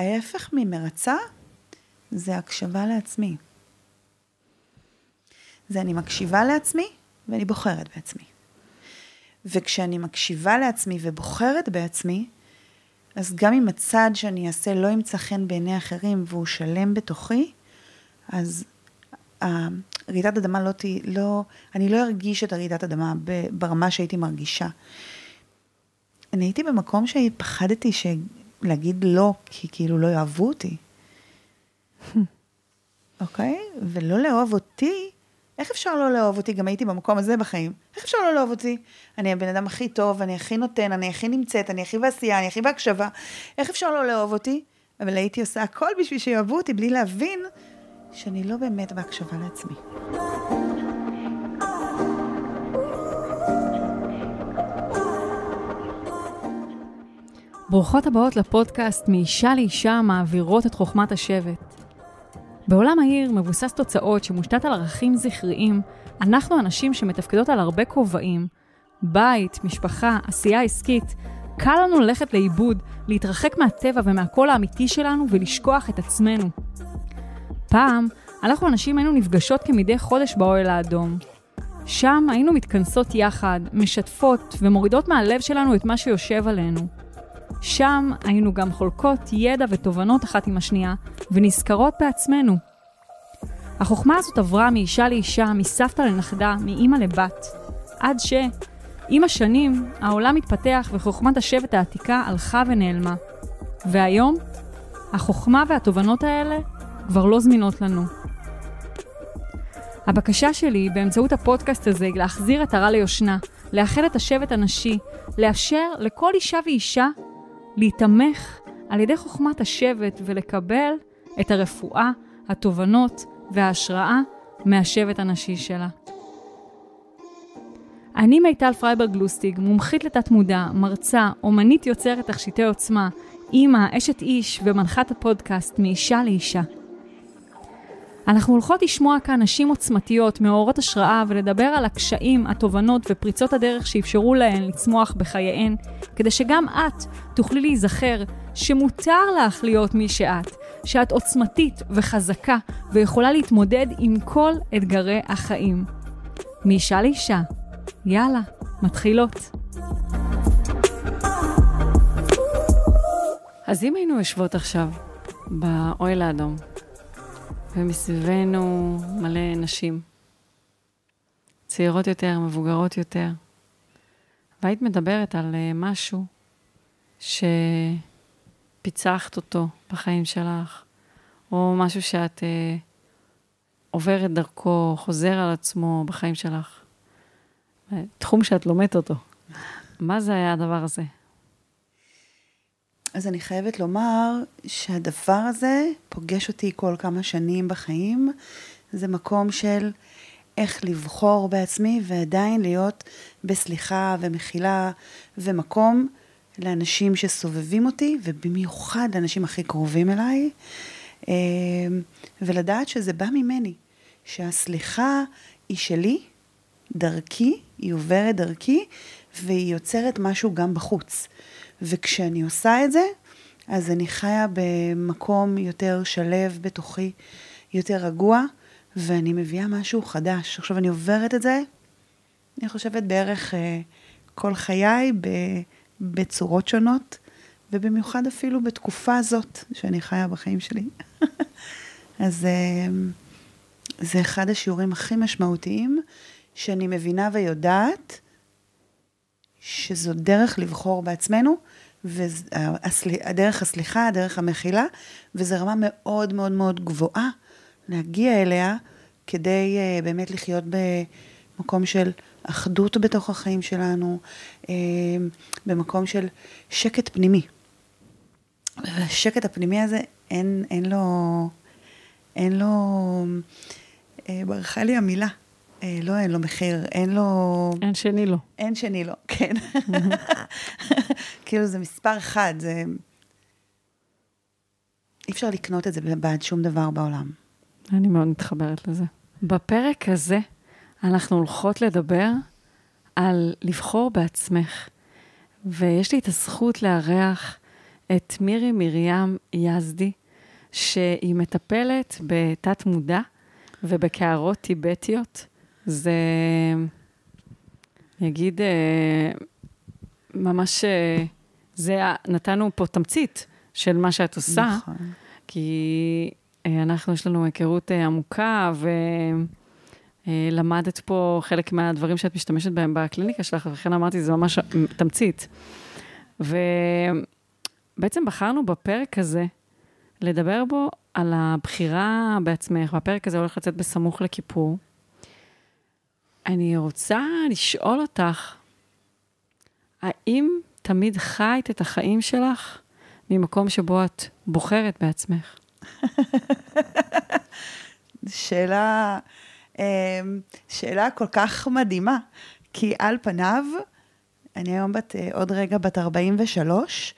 ההפך ממרצה זה הקשבה לעצמי. זה אני מקשיבה לעצמי ואני בוחרת בעצמי. וכשאני מקשיבה לעצמי ובוחרת בעצמי, אז גם אם הצעד שאני אעשה לא ימצא חן בעיני אחרים והוא שלם בתוכי, אז רעידת אדמה לא תהיה, לא, אני לא ארגיש את הרעידת אדמה ברמה שהייתי מרגישה. אני הייתי במקום שפחדתי. להגיד לא, כי כאילו לא יאהבו אותי. אוקיי? okay? ולא לאהוב אותי, איך אפשר לא לאהוב אותי? גם הייתי במקום הזה בחיים. איך אפשר לא לאהוב אותי? אני הבן אדם הכי טוב, אני הכי נותן, אני הכי נמצאת, אני הכי בעשייה, אני הכי בהקשבה. איך אפשר לא לאהוב אותי? אבל הייתי עושה הכל בשביל שיאהבו אותי, בלי להבין שאני לא באמת בהקשבה לעצמי. ברוכות הבאות לפודקאסט מאישה לאישה מעבירות את חוכמת השבט. בעולם העיר מבוסס תוצאות שמושתת על ערכים זכריים, אנחנו הנשים שמתפקדות על הרבה כובעים, בית, משפחה, עשייה עסקית, קל לנו ללכת לאיבוד, להתרחק מהטבע ומהקול האמיתי שלנו ולשכוח את עצמנו. פעם, אנחנו הנשים היינו נפגשות כמדי חודש באוהל האדום. שם היינו מתכנסות יחד, משתפות ומורידות מהלב שלנו את מה שיושב עלינו. שם היינו גם חולקות ידע ותובנות אחת עם השנייה, ונזכרות בעצמנו. החוכמה הזאת עברה מאישה לאישה, מסבתא לנכדה, מאימא לבת, עד ש... עם השנים, העולם התפתח וחוכמת השבט העתיקה הלכה ונעלמה. והיום, החוכמה והתובנות האלה כבר לא זמינות לנו. הבקשה שלי באמצעות הפודקאסט הזה היא להחזיר את הרע ליושנה, לאחד את השבט הנשי, לאפשר לכל אישה ואישה להיתמך על ידי חוכמת השבט ולקבל את הרפואה, התובנות וההשראה מהשבט הנשי שלה. אני מיטל פרייברג לוסטיג, מומחית לתת מודע, מרצה, אומנית יוצרת תכשיטי עוצמה, אימא, אשת איש ומנחת הפודקאסט מאישה לאישה. אנחנו הולכות לשמוע כאן נשים עוצמתיות, מאורות השראה, ולדבר על הקשיים, התובנות ופריצות הדרך שאפשרו להן לצמוח בחייהן, כדי שגם את תוכלי להיזכר שמותר לך להיות מי שאת, שאת עוצמתית וחזקה ויכולה להתמודד עם כל אתגרי החיים. מאישה לאישה. יאללה, מתחילות. אז אם היינו יושבות עכשיו באוהל האדום, ומסביבנו מלא נשים, צעירות יותר, מבוגרות יותר, והיית מדברת על אה, משהו שפיצחת אותו בחיים שלך, או משהו שאת אה, עוברת דרכו, חוזר על עצמו בחיים שלך. תחום שאת לומדת אותו. מה זה היה הדבר הזה? אז אני חייבת לומר שהדבר הזה פוגש אותי כל כמה שנים בחיים. זה מקום של איך לבחור בעצמי ועדיין להיות בסליחה ומחילה ומקום לאנשים שסובבים אותי, ובמיוחד לאנשים הכי קרובים אליי, אה, ולדעת שזה בא ממני, שהסליחה היא שלי, דרכי, היא עוברת דרכי, והיא יוצרת משהו גם בחוץ. וכשאני עושה את זה, אז אני חיה במקום יותר שלב בתוכי, יותר רגוע, ואני מביאה משהו חדש. עכשיו, אני עוברת את זה, אני חושבת בערך אה, כל חיי ב, בצורות שונות, ובמיוחד אפילו בתקופה הזאת שאני חיה בחיים שלי. אז אה, זה אחד השיעורים הכי משמעותיים, שאני מבינה ויודעת שזו דרך לבחור בעצמנו, והדרך הסליחה, הדרך המכילה, וזו רמה מאוד מאוד מאוד גבוהה להגיע אליה, כדי uh, באמת לחיות במקום של אחדות בתוך החיים שלנו, uh, במקום של שקט פנימי. והשקט הפנימי הזה, אין, אין לו, אין לו, uh, ברחה לי המילה, אה, לא אין לו מחיר, אין לו... אין שני לו. אין שני לו, כן. כאילו זה מספר אחד, זה... אי אפשר לקנות את זה בעד שום דבר בעולם. אני מאוד מתחברת לזה. בפרק הזה אנחנו הולכות לדבר על לבחור בעצמך, ויש לי את הזכות לארח את מירי מרים יזדי, שהיא מטפלת בתת מודע ובקערות טיבטיות. זה, אני אגיד, אה, ממש, אה, זה, נתנו פה תמצית של מה שאת עושה, נכון. כי אה, אנחנו, יש לנו היכרות עמוקה, ולמדת פה חלק מהדברים שאת משתמשת בהם בקליניקה שלך, ולכן אמרתי, זה ממש תמצית. ובעצם בחרנו בפרק הזה לדבר בו על הבחירה בעצמך, והפרק הזה הולך לצאת בסמוך לכיפור. אני רוצה לשאול אותך, האם תמיד חיית את החיים שלך ממקום שבו את בוחרת בעצמך? שאלה, אמ, שאלה כל כך מדהימה, כי על פניו, אני היום בת, אה, עוד רגע בת 43,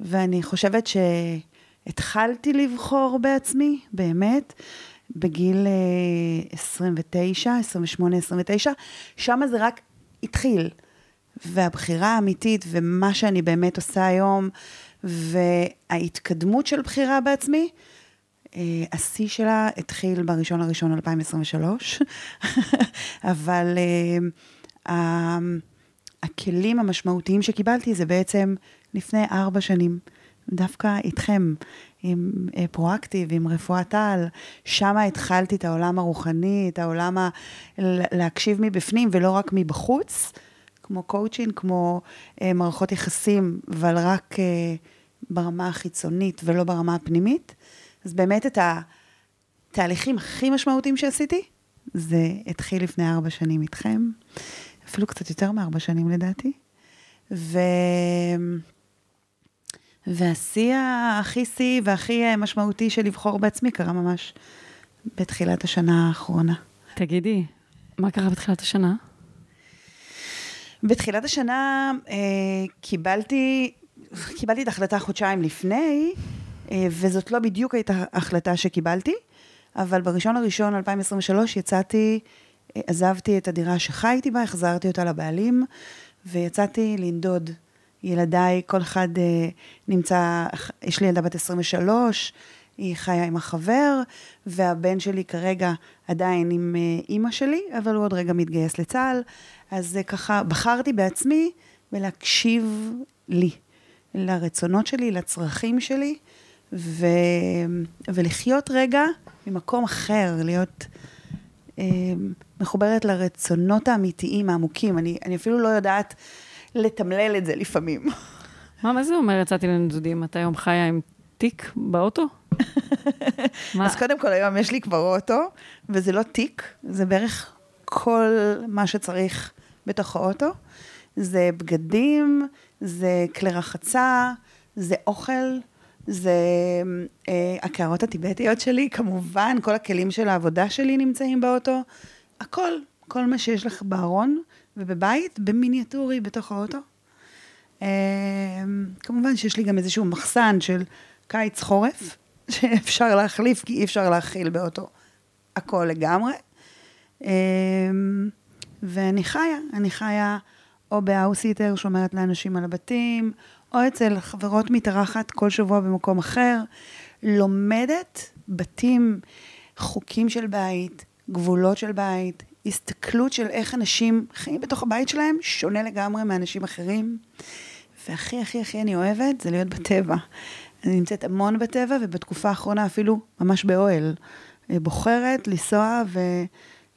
ואני חושבת שהתחלתי לבחור בעצמי, באמת, בגיל 29, 28, 29, שם זה רק התחיל. והבחירה האמיתית ומה שאני באמת עושה היום, וההתקדמות של בחירה בעצמי, אה, השיא שלה התחיל בראשון לראשון 2023, אבל uh, הכלים המשמעותיים שקיבלתי זה בעצם לפני ארבע שנים, דווקא איתכם, עם uh, פרואקטיב, עם רפואת על, שם התחלתי את העולם הרוחני, את העולם ה... להקשיב מבפנים ולא רק מבחוץ. כמו קואוצ'ין, כמו אה, מערכות יחסים, אבל רק אה, ברמה החיצונית ולא ברמה הפנימית. אז באמת את התהליכים הכי משמעותיים שעשיתי, זה התחיל לפני ארבע שנים איתכם, אפילו קצת יותר מארבע שנים לדעתי. ו... והשיא הכי שיא והכי אה, משמעותי של לבחור בעצמי קרה ממש בתחילת השנה האחרונה. תגידי, מה קרה בתחילת השנה? בתחילת השנה אה, קיבלתי, קיבלתי את ההחלטה חודשיים לפני, אה, וזאת לא בדיוק הייתה החלטה שקיבלתי, אבל בראשון לראשון 2023 יצאתי, אה, עזבתי את הדירה שחייתי בה, החזרתי אותה לבעלים, ויצאתי לנדוד. ילדיי, כל אחד אה, נמצא, יש לי ילדה בת 23, היא חיה עם החבר, והבן שלי כרגע עדיין עם אה, אימא שלי, אבל הוא עוד רגע מתגייס לצה"ל. אז ככה, בחרתי בעצמי ולהקשיב לי, לרצונות שלי, לצרכים שלי, ו... ולחיות רגע ממקום אחר, להיות אה, מחוברת לרצונות האמיתיים, העמוקים. אני, אני אפילו לא יודעת לתמלל את זה לפעמים. מה, מה זה אומר יצאתי לנדודים? אתה היום חיה עם תיק באוטו? אז קודם כל, היום יש לי כבר אוטו, וזה לא תיק, זה בערך כל מה שצריך בתוך האוטו. זה בגדים, זה כלי רחצה, זה אוכל, זה אה, הקערות הטיבטיות שלי, כמובן, כל הכלים של העבודה שלי נמצאים באוטו. הכל, כל מה שיש לך בארון ובבית, במיניאטורי בתוך האוטו. אה, כמובן שיש לי גם איזשהו מחסן של קיץ-חורף, שאפשר להחליף, כי אי אפשר להכיל באוטו הכל לגמרי. אה, ואני חיה, אני חיה או בהאוסיטר, שומרת לאנשים על הבתים, או אצל חברות מתארחת כל שבוע במקום אחר, לומדת בתים, חוקים של בית, גבולות של בית, הסתכלות של איך אנשים חיים בתוך הבית שלהם, שונה לגמרי מאנשים אחרים. והכי הכי הכי אני אוהבת זה להיות בטבע. אני נמצאת המון בטבע, ובתקופה האחרונה אפילו ממש באוהל. בוחרת לנסוע ו...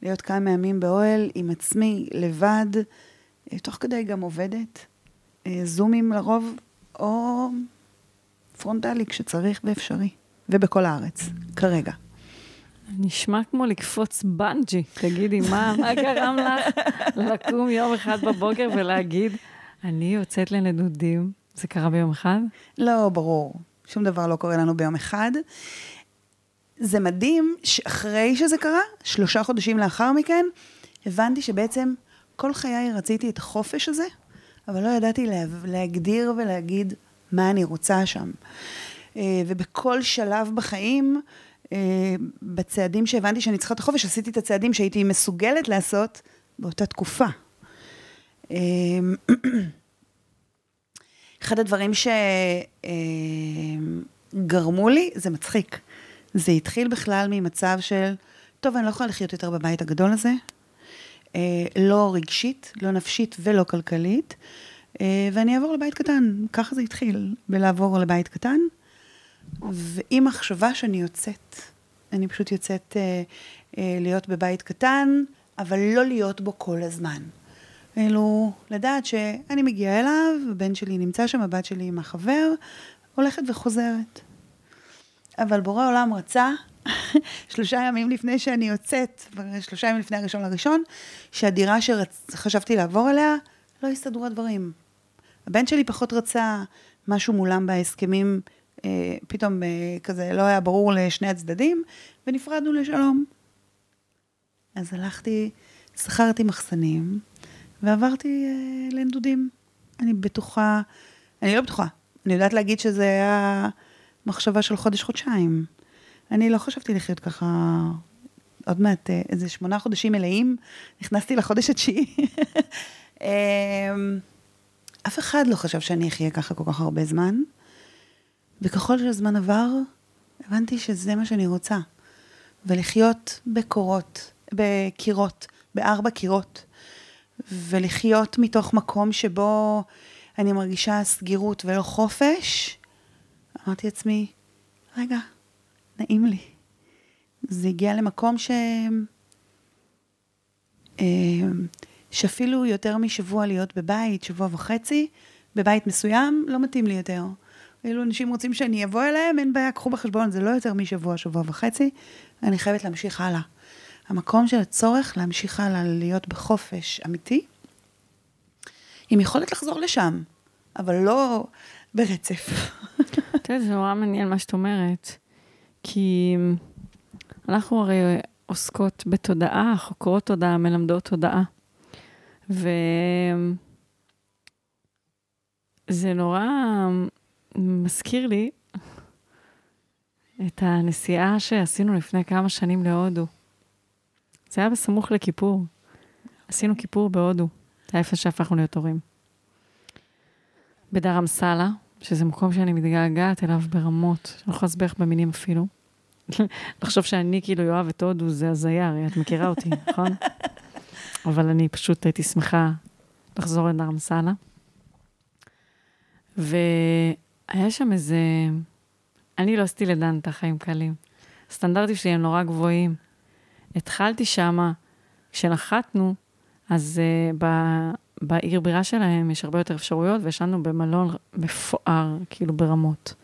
להיות כמה ימים באוהל עם עצמי, לבד, אה, תוך כדי גם עובדת, אה, זומים לרוב, או פרונטלי כשצריך ואפשרי, ובכל הארץ, כרגע. נשמע כמו לקפוץ בנג'י. תגידי, מה, מה גרם לך לקום יום אחד בבוקר ולהגיד, אני יוצאת לנדודים? זה קרה ביום אחד? לא, ברור. שום דבר לא קורה לנו ביום אחד. זה מדהים שאחרי שזה קרה, שלושה חודשים לאחר מכן, הבנתי שבעצם כל חיי רציתי את החופש הזה, אבל לא ידעתי לה, להגדיר ולהגיד מה אני רוצה שם. אה, ובכל שלב בחיים, בצעדים שהבנתי שאני צריכה את החופש, עשיתי את הצעדים שהייתי מסוגלת לעשות באותה תקופה. אה, אחד הדברים שגרמו לי, זה מצחיק. זה התחיל בכלל ממצב של, טוב, אני לא יכולה לחיות יותר בבית הגדול הזה, אה, לא רגשית, לא נפשית ולא כלכלית, אה, ואני אעבור לבית קטן. ככה זה התחיל, בלעבור לבית קטן, ועם מחשבה שאני יוצאת. אני פשוט יוצאת אה, אה, להיות בבית קטן, אבל לא להיות בו כל הזמן. אלו, לדעת שאני מגיעה אליו, הבן שלי נמצא שם, הבת שלי עם החבר, הולכת וחוזרת. אבל בורא עולם רצה, שלושה ימים לפני שאני יוצאת, שלושה ימים לפני הראשון לראשון, שהדירה שחשבתי לעבור אליה, לא הסתדרו הדברים. הבן שלי פחות רצה משהו מולם בהסכמים, פתאום אה, כזה לא היה ברור לשני הצדדים, ונפרדנו לשלום. אז הלכתי, שכרתי מחסנים, ועברתי אה, לנדודים. אני בטוחה, אני לא בטוחה, אני יודעת להגיד שזה היה מחשבה של חודש-חודשיים. אני לא חשבתי לחיות ככה עוד מעט, אה, איזה שמונה חודשים מלאים, נכנסתי לחודש התשיעי. אמ, אף אחד לא חשב שאני אחיה ככה כל כך הרבה זמן, וככל שהזמן עבר, הבנתי שזה מה שאני רוצה. ולחיות בקורות, בקירות, בארבע קירות, ולחיות מתוך מקום שבו אני מרגישה סגירות ולא חופש, אמרתי לעצמי, רגע, נעים לי. זה הגיע למקום ש... אה, שאפילו יותר משבוע להיות בבית, שבוע וחצי, בבית מסוים, לא מתאים לי יותר. אילו אנשים רוצים שאני אבוא אליהם, אין בעיה, קחו בחשבון, זה לא יותר משבוע, שבוע וחצי, אני חייבת להמשיך הלאה. המקום של הצורך להמשיך הלאה להיות בחופש אמיתי, עם יכולת לחזור לשם, אבל לא ברצף. תראה, זה נורא מעניין מה שאת אומרת, כי אנחנו הרי עוסקות בתודעה, חוקרות תודעה, מלמדות תודעה. וזה נורא מזכיר לי את הנסיעה שעשינו לפני כמה שנים להודו. זה היה בסמוך לכיפור. עשינו כיפור בהודו. זה היה איפה שהפכנו להיות הורים. בדרמסלה, שזה מקום שאני מתגעגעת אליו ברמות, שאני לא יכולה להסביר במילים אפילו. לחשוב שאני כאילו יואב את הודו זה הזיה, הרי את מכירה אותי, נכון? אבל אני פשוט הייתי שמחה לחזור לדרמסלה. והיה שם איזה... אני לא עשיתי לדנטה חיים קלים. הסטנדרטים שלי הם נורא גבוהים. התחלתי שמה, כשנחתנו, אז uh, ב, בעיר בירה שלהם יש הרבה יותר אפשרויות, וישנו במלון מפואר, כאילו ברמות.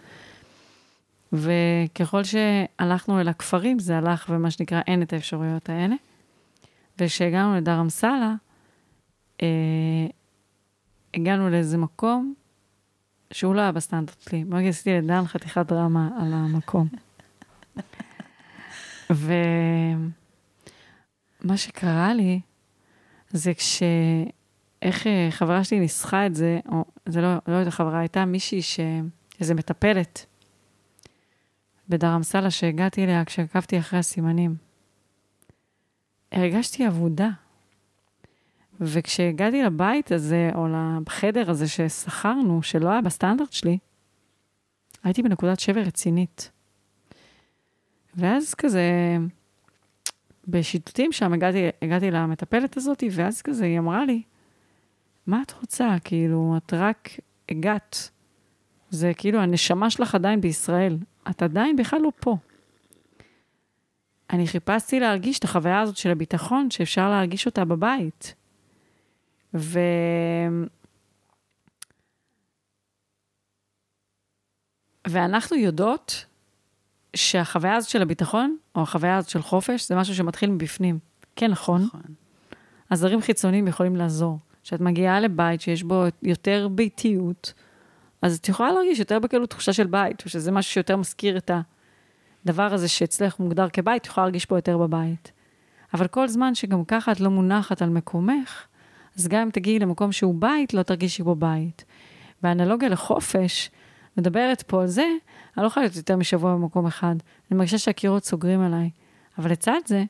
וככל שהלכנו אל הכפרים, זה הלך ומה שנקרא אין את האפשרויות האלה. וכשהגענו לדרמסלה, אה, הגענו לאיזה מקום שהוא לא היה בסטנדרט שלי. ברגע עשיתי לדן חתיכת דרמה על המקום. ומה שקרה לי, זה כש... איך אה, חברה שלי ניסחה את זה, או זה לא, לא הייתה חברה, הייתה מישהי ש... איזה מטפלת בדרמסלה שהגעתי אליה כשעקבתי אחרי הסימנים. הרגשתי אבודה. וכשהגעתי לבית הזה, או לחדר הזה ששכרנו, שלא היה בסטנדרט שלי, הייתי בנקודת שבר רצינית. ואז כזה, בשיטוטים שם הגעתי, הגעתי למטפלת הזאת, ואז כזה היא אמרה לי, מה את רוצה? כאילו, את רק הגעת. זה כאילו, הנשמה שלך עדיין בישראל. את עדיין בכלל לא פה. אני חיפשתי להרגיש את החוויה הזאת של הביטחון, שאפשר להרגיש אותה בבית. ו... ואנחנו יודעות שהחוויה הזאת של הביטחון, או החוויה הזאת של חופש, זה משהו שמתחיל מבפנים. כן, נכון? נכון. עזרים חיצוניים יכולים לעזור. כשאת מגיעה לבית שיש בו יותר ביתיות, אז את יכולה להרגיש יותר בקלות תחושה של בית, או שזה משהו שיותר מזכיר את הדבר הזה שאצלך מוגדר כבית, את יכולה להרגיש פה יותר בבית. אבל כל זמן שגם ככה את לא מונחת על מקומך, אז גם אם תגיעי למקום שהוא בית, לא תרגישי בו בית. והאנלוגיה לחופש מדברת פה על זה, אני לא יכולה להיות יותר משבוע במקום אחד. אני מרגישה שהקירות סוגרים עליי. אבל לצד זה,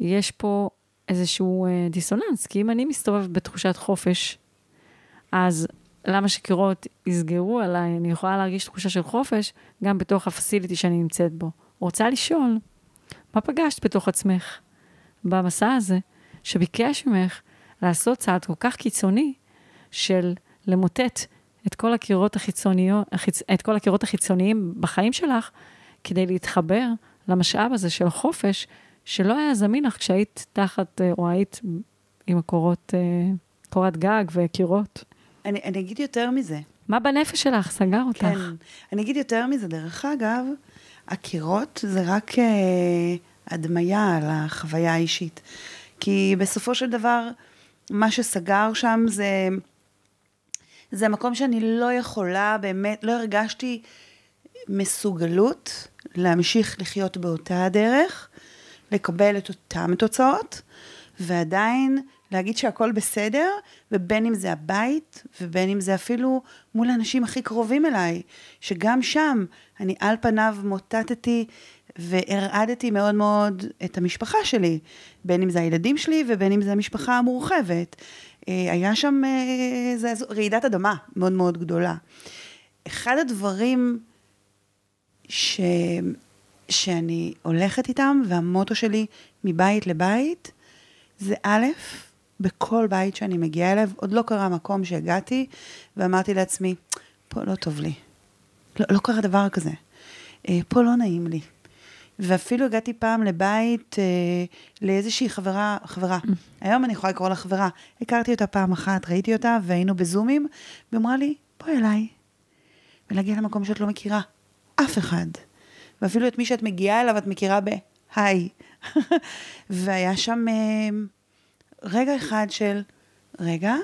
יש פה איזשהו אה, דיסוננס, כי אם אני מסתובבת בתחושת חופש, אז למה שקירות יסגרו עליי? אני יכולה להרגיש תחושה של חופש גם בתוך הפסיליטי שאני נמצאת בו. רוצה לשאול, מה פגשת בתוך עצמך במסע הזה, שביקש ממך לעשות צעד כל כך קיצוני של למוטט את כל הקירות החיצוניות, את כל הקירות החיצוניים בחיים שלך, כדי להתחבר למשאב הזה של חופש, שלא היה זמין לך כשהיית תחת, אה, או היית עם הקורות, אה, קורת גג וקירות. אני, אני אגיד יותר מזה. מה בנפש שלך סגר אותך? כן, אני אגיד יותר מזה. דרך אגב, הקירות זה רק אה, הדמיה על החוויה האישית. כי בסופו של דבר, מה שסגר שם זה, זה מקום שאני לא יכולה, באמת, לא הרגשתי מסוגלות להמשיך לחיות באותה הדרך, לקבל את אותן תוצאות, ועדיין להגיד שהכל בסדר, ובין אם זה הבית, ובין אם זה אפילו מול האנשים הכי קרובים אליי, שגם שם אני על פניו מוטטתי והרעדתי מאוד מאוד את המשפחה שלי, בין אם זה הילדים שלי ובין אם זה המשפחה המורחבת. אה, היה שם אה, רעידת אדמה מאוד מאוד גדולה. אחד הדברים ש, שאני הולכת איתם, והמוטו שלי מבית לבית, זה א', בכל בית שאני מגיעה אליו, עוד לא קרה מקום שהגעתי, ואמרתי לעצמי, פה לא טוב לי. לא, לא קרה דבר כזה. אה, פה לא נעים לי. ואפילו הגעתי פעם לבית אה, לאיזושהי חברה, חברה. Mm. היום אני יכולה לקרוא לה חברה. הכרתי אותה פעם אחת, ראיתי אותה, והיינו בזומים, והיא אמרה לי, בואי אליי. ולהגיע למקום שאת לא מכירה אף אחד. ואפילו את מי שאת מגיעה אליו, את מכירה בהיי. והיה שם אה, רגע אחד של, רגע,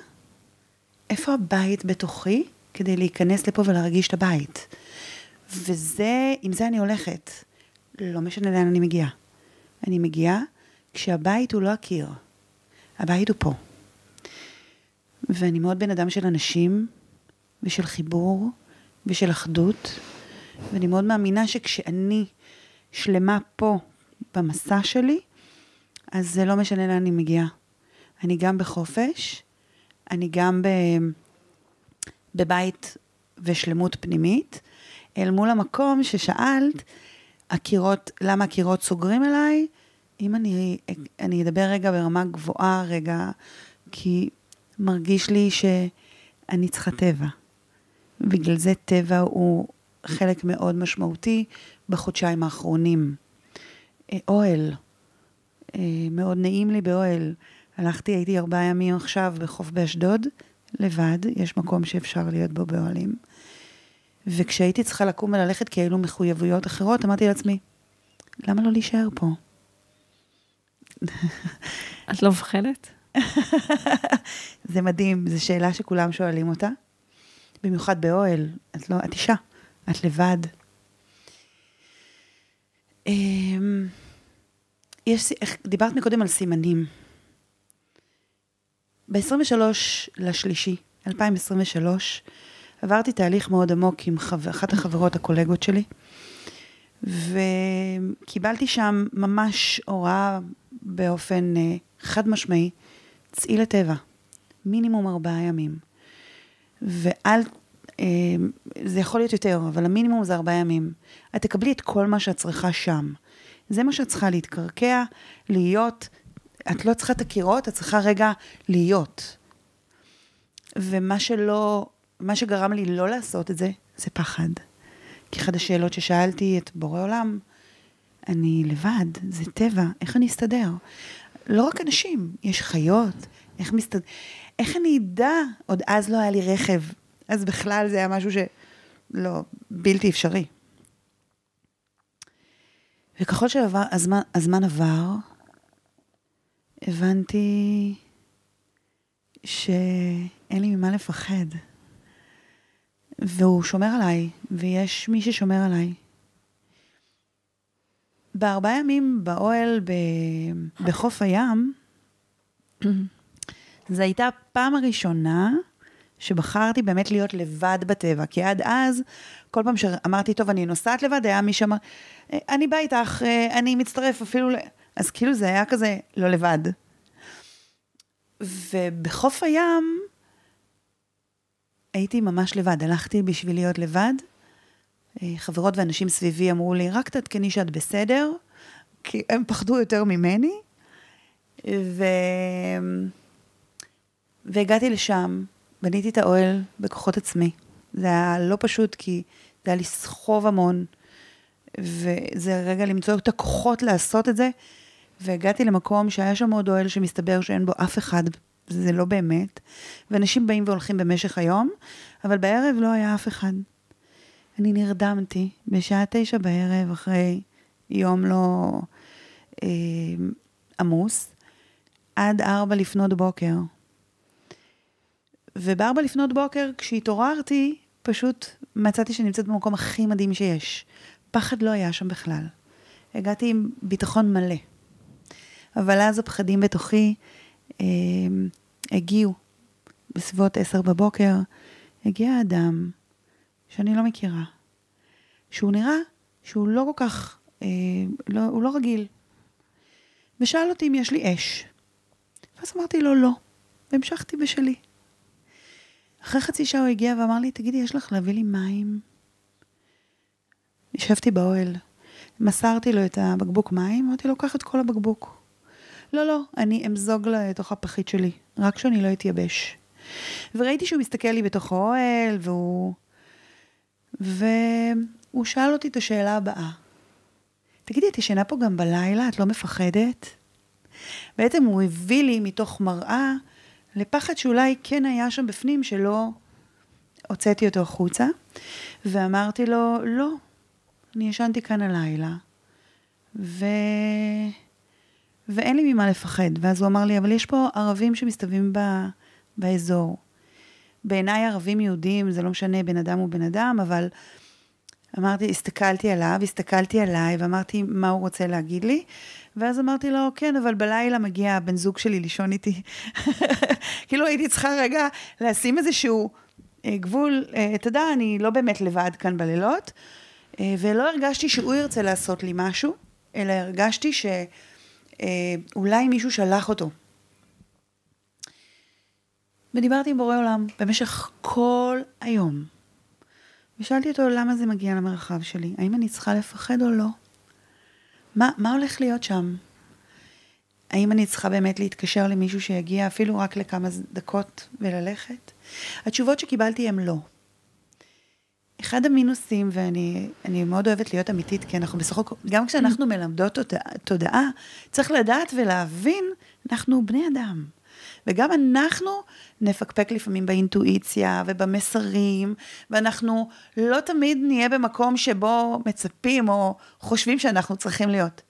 איפה הבית בתוכי כדי להיכנס לפה ולהרגיש את הבית? וזה, עם זה אני הולכת. לא משנה לאן אני מגיעה. אני מגיעה כשהבית הוא לא הקיר, הבית הוא פה. ואני מאוד בן אדם של אנשים, ושל חיבור, ושל אחדות, ואני מאוד מאמינה שכשאני שלמה פה במסע שלי, אז זה לא משנה לאן אני מגיעה. אני גם בחופש, אני גם ב... בבית ושלמות פנימית, אל מול המקום ששאלת, הקירות, למה הקירות סוגרים אליי? אם אני, אני אדבר רגע ברמה גבוהה רגע, כי מרגיש לי שאני צריכה טבע. בגלל זה טבע הוא חלק מאוד משמעותי בחודשיים האחרונים. אה, אוהל, אה, מאוד נעים לי באוהל. הלכתי, הייתי ארבעה ימים עכשיו בחוף באשדוד, לבד, יש מקום שאפשר להיות בו באוהלים. וכשהייתי צריכה לקום וללכת כי היו מחויבויות אחרות, אמרתי לעצמי, למה לא להישאר פה? את לא מפחדת? זה מדהים, זו שאלה שכולם שואלים אותה. במיוחד באוהל, את לא, את אישה, את לבד. אמ, יש, דיברת מקודם על סימנים. ב-23 לשלישי, 2023, עברתי תהליך מאוד עמוק עם חו... אחת החברות הקולגות שלי, וקיבלתי שם ממש הוראה באופן uh, חד משמעי, צאי לטבע, מינימום ארבעה ימים. ואל, uh, זה יכול להיות יותר, אבל המינימום זה ארבעה ימים. את תקבלי את כל מה שאת צריכה שם. זה מה שאת צריכה להתקרקע, להיות, את לא צריכה את הקירות, את צריכה רגע להיות. ומה שלא מה שגרם לי לא לעשות את זה, זה פחד. כי אחת השאלות ששאלתי את בורא עולם, אני לבד, זה טבע, איך אני אסתדר? לא רק אנשים, יש חיות, איך מסתדר... איך אני אדע? עוד אז לא היה לי רכב, אז בכלל זה היה משהו שלא, בלתי אפשרי. וככל שהזמן עבר, הבנתי שאין לי ממה לפחד. והוא שומר עליי, ויש מי ששומר עליי. בארבעה ימים באוהל ב... בחוף הים, זו הייתה הפעם הראשונה שבחרתי באמת להיות לבד בטבע, כי עד אז, כל פעם שאמרתי, טוב, אני נוסעת לבד, היה מי שאמר, אני בא איתך, אני מצטרף אפילו, ל... אז כאילו זה היה כזה לא לבד. ובחוף הים, הייתי ממש לבד, הלכתי בשביל להיות לבד. אה, חברות ואנשים סביבי אמרו לי, רק תעדכני שאת בסדר, כי הם פחדו יותר ממני. ו... והגעתי לשם, בניתי את האוהל בכוחות עצמי. זה היה לא פשוט, כי זה היה לסחוב המון, וזה רגע למצוא את הכוחות לעשות את זה. והגעתי למקום שהיה שם עוד אוהל שמסתבר שאין בו אף אחד, זה לא באמת. ואנשים באים והולכים במשך היום, אבל בערב לא היה אף אחד. אני נרדמתי בשעה תשע בערב, אחרי יום לא אה, עמוס, עד ארבע לפנות בוקר. ובארבע לפנות בוקר, כשהתעוררתי, פשוט מצאתי שאני נמצאת במקום הכי מדהים שיש. פחד לא היה שם בכלל. הגעתי עם ביטחון מלא. אבל אז הפחדים בתוכי אה, הגיעו. בסביבות עשר בבוקר הגיע אדם שאני לא מכירה, שהוא נראה שהוא לא כל כך, אה, לא, הוא לא רגיל. ושאל אותי אם יש לי אש. ואז אמרתי לו לא, והמשכתי בשלי. אחרי חצי שעה הוא הגיע ואמר לי, תגידי, יש לך להביא לי מים? ישבתי באוהל, מסרתי לו את הבקבוק מים, אמרתי לו, קח את כל הבקבוק. לא, לא, אני אמזוג לתוך הפחית שלי, רק שאני לא אתייבש. וראיתי שהוא מסתכל לי בתוך האוהל, והוא... והוא שאל אותי את השאלה הבאה. תגידי, את ישנה פה גם בלילה? את לא מפחדת? בעצם הוא הביא לי מתוך מראה לפחד שאולי כן היה שם בפנים, שלא הוצאתי אותו החוצה, ואמרתי לו, לא, אני ישנתי כאן הלילה, ו... ואין לי ממה לפחד. ואז הוא אמר לי, אבל יש פה ערבים שמסתובבים ב... באזור. בעיניי ערבים יהודים, זה לא משנה בן אדם הוא בן אדם, אבל אמרתי, הסתכלתי עליו, הסתכלתי עליי, ואמרתי, מה הוא רוצה להגיד לי? ואז אמרתי לו, כן, אבל בלילה מגיע הבן זוג שלי לישון איתי. כאילו הייתי צריכה רגע לשים איזשהו אה, גבול, אה, אתה יודע, אני לא באמת לבד כאן בלילות, אה, ולא הרגשתי שהוא ירצה לעשות לי משהו, אלא הרגשתי שאולי מישהו שלח אותו. ודיברתי עם בורא עולם במשך כל היום. ושאלתי אותו למה זה מגיע למרחב שלי, האם אני צריכה לפחד או לא? מה, מה הולך להיות שם? האם אני צריכה באמת להתקשר למישהו שיגיע אפילו רק לכמה דקות וללכת? התשובות שקיבלתי הן לא. אחד המינוסים, ואני מאוד אוהבת להיות אמיתית, כי אנחנו בסך הכל, גם כשאנחנו מלמדות תודעה, צריך לדעת ולהבין, אנחנו בני אדם. וגם אנחנו נפקפק לפעמים באינטואיציה ובמסרים, ואנחנו לא תמיד נהיה במקום שבו מצפים או חושבים שאנחנו צריכים להיות.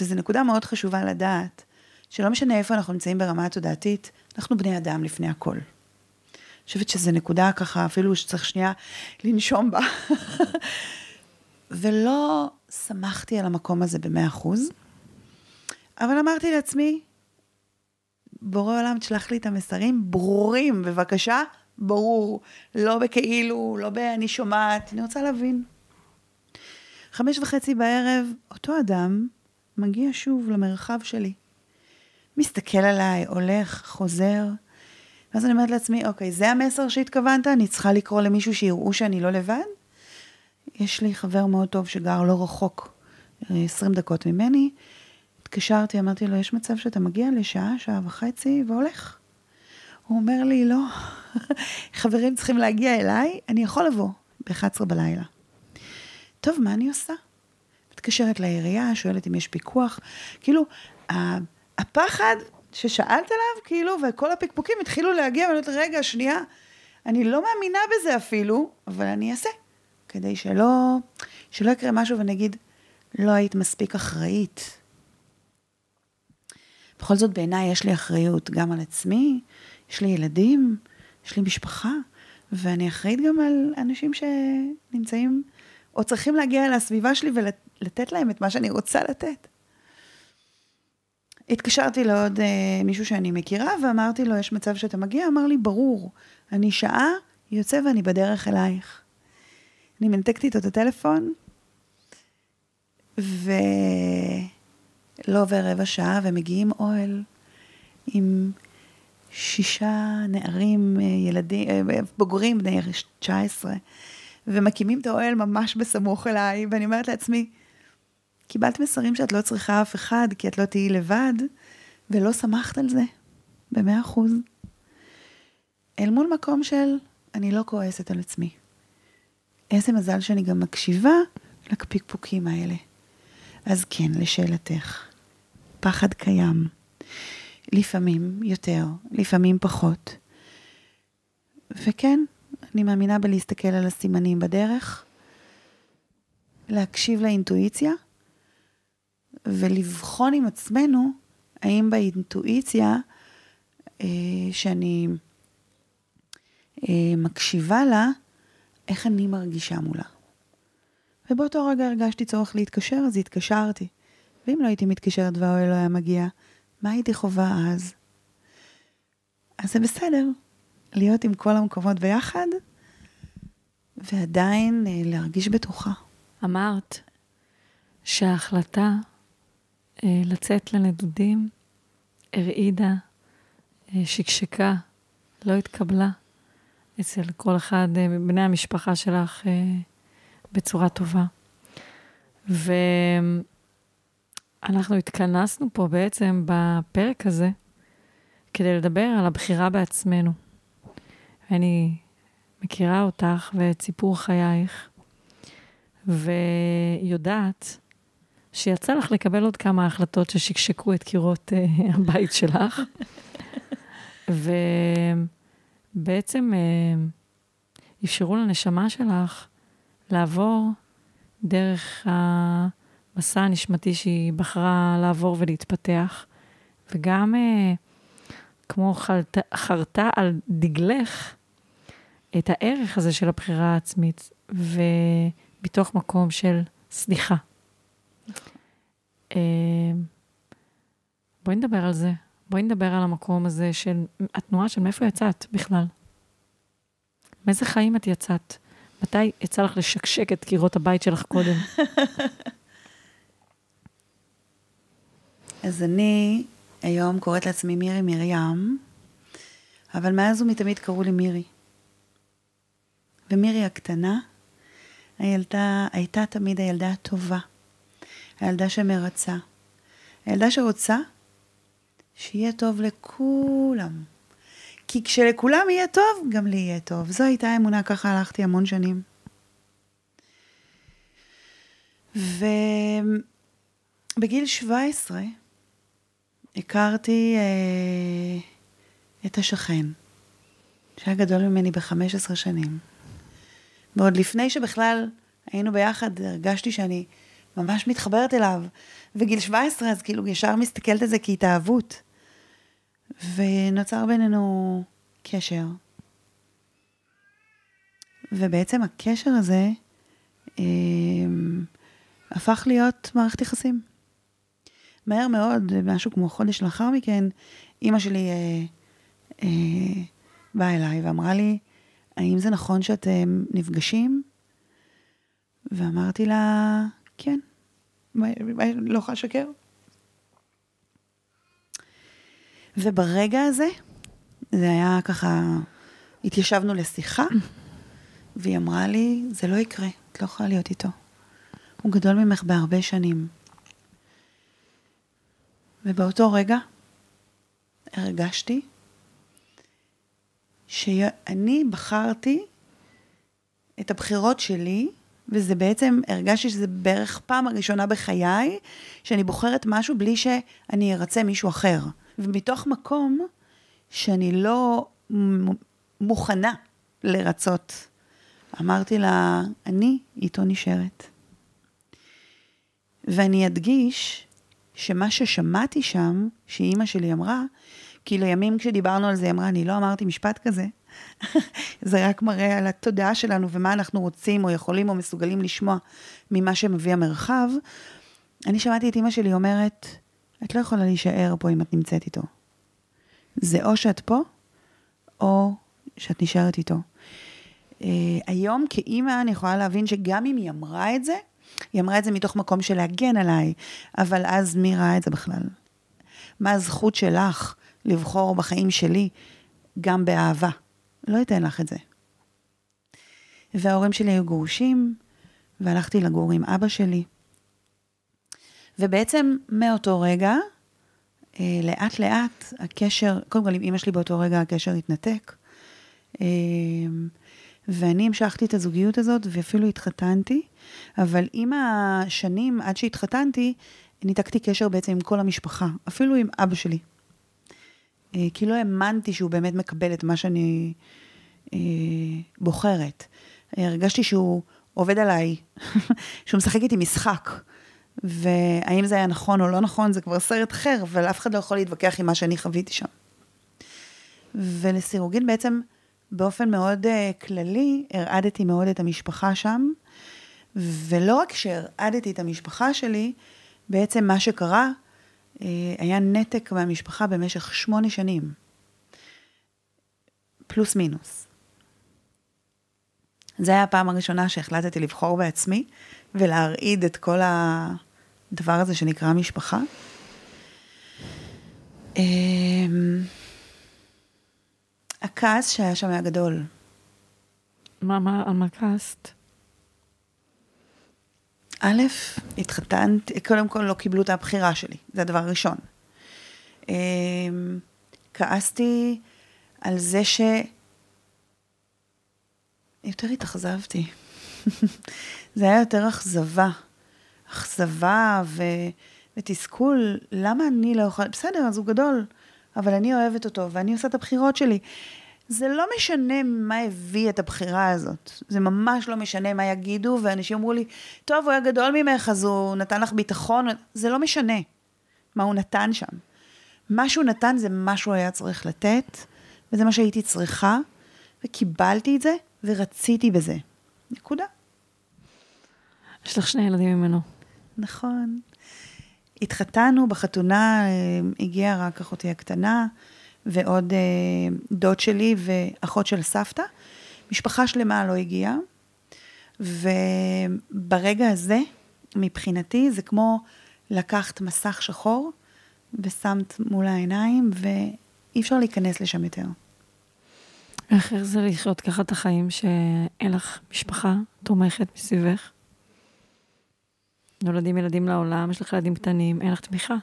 וזו נקודה מאוד חשובה לדעת, שלא משנה איפה אנחנו נמצאים ברמה התודעתית, אנחנו בני אדם לפני הכל. חושבת שזו נקודה ככה, אפילו שצריך שנייה לנשום בה. ולא שמחתי על המקום הזה במאה אחוז, אבל אמרתי לעצמי, בורא עולם, תשלח לי את המסרים ברורים, בבקשה, ברור. לא בכאילו, לא ב"אני שומעת", אני רוצה להבין. חמש וחצי בערב, אותו אדם מגיע שוב למרחב שלי. מסתכל עליי, הולך, חוזר. ואז אני אומרת לעצמי, אוקיי, זה המסר שהתכוונת? אני צריכה לקרוא למישהו שיראו שאני לא לבד? יש לי חבר מאוד טוב שגר לא רחוק, 20 דקות ממני, התקשרתי, אמרתי לו, יש מצב שאתה מגיע לשעה, שעה וחצי והולך? הוא אומר לי, לא, חברים צריכים להגיע אליי, אני יכול לבוא ב-11 בלילה. טוב, מה אני עושה? מתקשרת לעירייה, שואלת אם יש פיקוח. כאילו, הפחד ששאלת עליו, כאילו, וכל הפקפוקים התחילו להגיע, ואני אומרת, רגע, שנייה, אני לא מאמינה בזה אפילו, אבל אני אעשה, כדי שלא, שלא יקרה משהו ונגיד, לא היית מספיק אחראית. בכל זאת, בעיניי יש לי אחריות גם על עצמי, יש לי ילדים, יש לי משפחה, ואני אחראית גם על אנשים שנמצאים או צריכים להגיע לסביבה שלי ולתת להם את מה שאני רוצה לתת. התקשרתי לעוד אה, מישהו שאני מכירה ואמרתי לו, יש מצב שאתה מגיע? אמר לי, ברור, אני שעה יוצא ואני בדרך אלייך. אני מנתקת איתו את הטלפון, ו... לא עובר רבע שעה ומגיעים אוהל עם שישה נערים, אה, ילדים, אה, בוגרים, בני 19, ומקימים את האוהל ממש בסמוך אליי, ואני אומרת לעצמי, קיבלת מסרים שאת לא צריכה אף אחד, כי את לא תהיי לבד, ולא שמחת על זה, במאה אחוז. אל מול מקום של, אני לא כועסת על עצמי. איזה מזל שאני גם מקשיבה לפקפוקים האלה. אז כן, לשאלתך, פחד קיים. לפעמים יותר, לפעמים פחות. וכן, אני מאמינה בלהסתכל על הסימנים בדרך, להקשיב לאינטואיציה, ולבחון עם עצמנו האם באינטואיציה אה, שאני אה, מקשיבה לה, איך אני מרגישה מולה. ובאותו רגע הרגשתי צורך להתקשר, אז התקשרתי. ואם לא הייתי מתקשרת והאוהל לא היה מגיע, מה הייתי חווה אז? אז זה בסדר, להיות עם כל המקומות ביחד, ועדיין אה, להרגיש בטוחה. אמרת שההחלטה לצאת לנדודים הרעידה, אה, שקשקה, לא התקבלה אצל כל אחד מבני המשפחה שלך בצורה טובה. ואנחנו התכנסנו פה בעצם בפרק הזה כדי לדבר על הבחירה בעצמנו. אני מכירה אותך ואת סיפור חייך, ויודעת שיצא לך לקבל עוד כמה החלטות ששקשקו את קירות uh, הבית שלך, ובעצם uh, אפשרו לנשמה שלך לעבור דרך המסע הנשמתי שהיא בחרה לעבור ולהתפתח, וגם uh, כמו חלת, חרתה על דגלך את הערך הזה של הבחירה העצמית, ומתוך מקום של סליחה. Uh, בואי נדבר על זה. בואי נדבר על המקום הזה של התנועה של מאיפה יצאת בכלל. מאיזה חיים את יצאת? מתי יצא לך לשקשק את קירות הבית שלך קודם? אז אני היום קוראת לעצמי מירי מרים, אבל מאז ומתמיד קראו לי מירי. ומירי הקטנה, הילדה, הייתה תמיד הילדה הטובה, הילדה שמרצה, הילדה שרוצה שיהיה טוב לכולם. כי כשלכולם יהיה טוב, גם לי יהיה טוב. זו הייתה האמונה, ככה הלכתי המון שנים. ובגיל 17 הכרתי אה, את השכן, שהיה גדול ממני ב-15 שנים. ועוד לפני שבכלל היינו ביחד, הרגשתי שאני ממש מתחברת אליו. וגיל 17, אז כאילו ישר מסתכלת על זה כהתאהבות. ונוצר בינינו קשר. ובעצם הקשר הזה אה, הפך להיות מערכת יחסים. מהר מאוד, משהו כמו חודש לאחר מכן, אימא שלי אה, אה, באה אליי ואמרה לי, האם זה נכון שאתם נפגשים? ואמרתי לה, כן, לא יכולה לשקר. וברגע הזה, זה היה ככה, התיישבנו לשיחה, והיא אמרה לי, זה לא יקרה, את לא יכולה להיות איתו. הוא גדול ממך בהרבה שנים. ובאותו רגע הרגשתי שאני בחרתי את הבחירות שלי, וזה בעצם, הרגשתי שזה בערך פעם הראשונה בחיי, שאני בוחרת משהו בלי שאני ארצה מישהו אחר. ומתוך מקום שאני לא מוכנה לרצות, אמרתי לה, אני איתו נשארת. ואני אדגיש שמה ששמעתי שם, שאימא שלי אמרה, כי לימים כשדיברנו על זה, היא אמרה, אני לא אמרתי משפט כזה. זה רק מראה על התודעה שלנו ומה אנחנו רוצים או יכולים או מסוגלים לשמוע ממה שמביא המרחב. אני שמעתי את אימא שלי אומרת, את לא יכולה להישאר פה אם את נמצאת איתו. זה או שאת פה, או שאת נשארת איתו. Uh, היום כאימא אני יכולה להבין שגם אם היא אמרה את זה, היא אמרה את זה מתוך מקום של להגן עליי, אבל אז מי ראה את זה בכלל? מה הזכות שלך לבחור בחיים שלי גם באהבה. לא אתן לך את זה. וההורים שלי היו גרושים, והלכתי לגור עם אבא שלי. ובעצם מאותו רגע, אה, לאט לאט הקשר, קודם כל עם אימא שלי באותו רגע הקשר התנתק. אה, ואני המשכתי את הזוגיות הזאת ואפילו התחתנתי, אבל עם השנים, עד שהתחתנתי, ניתקתי קשר בעצם עם כל המשפחה, אפילו עם אבא שלי. אה, כי לא האמנתי שהוא באמת מקבל את מה שאני אה, בוחרת. הרגשתי שהוא עובד עליי, שהוא משחק איתי משחק. והאם זה היה נכון או לא נכון, זה כבר סרט אחר, אבל אף אחד לא יכול להתווכח עם מה שאני חוויתי שם. ולסירוגין בעצם, באופן מאוד uh, כללי, הרעדתי מאוד את המשפחה שם, ולא רק שהרעדתי את המשפחה שלי, בעצם מה שקרה, היה נתק מהמשפחה במשך שמונה שנים. פלוס מינוס. זו הייתה הפעם הראשונה שהחלטתי לבחור בעצמי ולהרעיד את כל הדבר הזה שנקרא משפחה. אמ, הכעס שהיה שם היה גדול. מה, מה, על מה כעסת? א', התחתנתי, קודם כל לא קיבלו את הבחירה שלי, זה הדבר הראשון. אמ, כעסתי על זה ש... יותר התאכזבתי. זה היה יותר אכזבה. אכזבה ו... ותסכול, למה אני לא יכולה, בסדר, אז הוא גדול, אבל אני אוהבת אותו ואני עושה את הבחירות שלי. זה לא משנה מה הביא את הבחירה הזאת. זה ממש לא משנה מה יגידו, ואנשים אמרו לי, טוב, הוא היה גדול ממך, אז הוא נתן לך ביטחון. זה לא משנה מה הוא נתן שם. מה שהוא נתן זה מה שהוא היה צריך לתת, וזה מה שהייתי צריכה, וקיבלתי את זה, ורציתי בזה. נקודה. יש לך שני ילדים ממנו. נכון. התחתנו, בחתונה אה, הגיעה רק אחותי הקטנה, ועוד אה, דוד שלי ואחות של סבתא. משפחה שלמה לא הגיעה, וברגע הזה, מבחינתי, זה כמו לקחת מסך שחור ושמת מול העיניים, ואי אפשר להיכנס לשם יותר. איך זה לחיות ככה את החיים שאין לך משפחה תומכת מסביבך? נולדים ילדים לעולם, יש לך ילדים קטנים, אין לך תמיכה.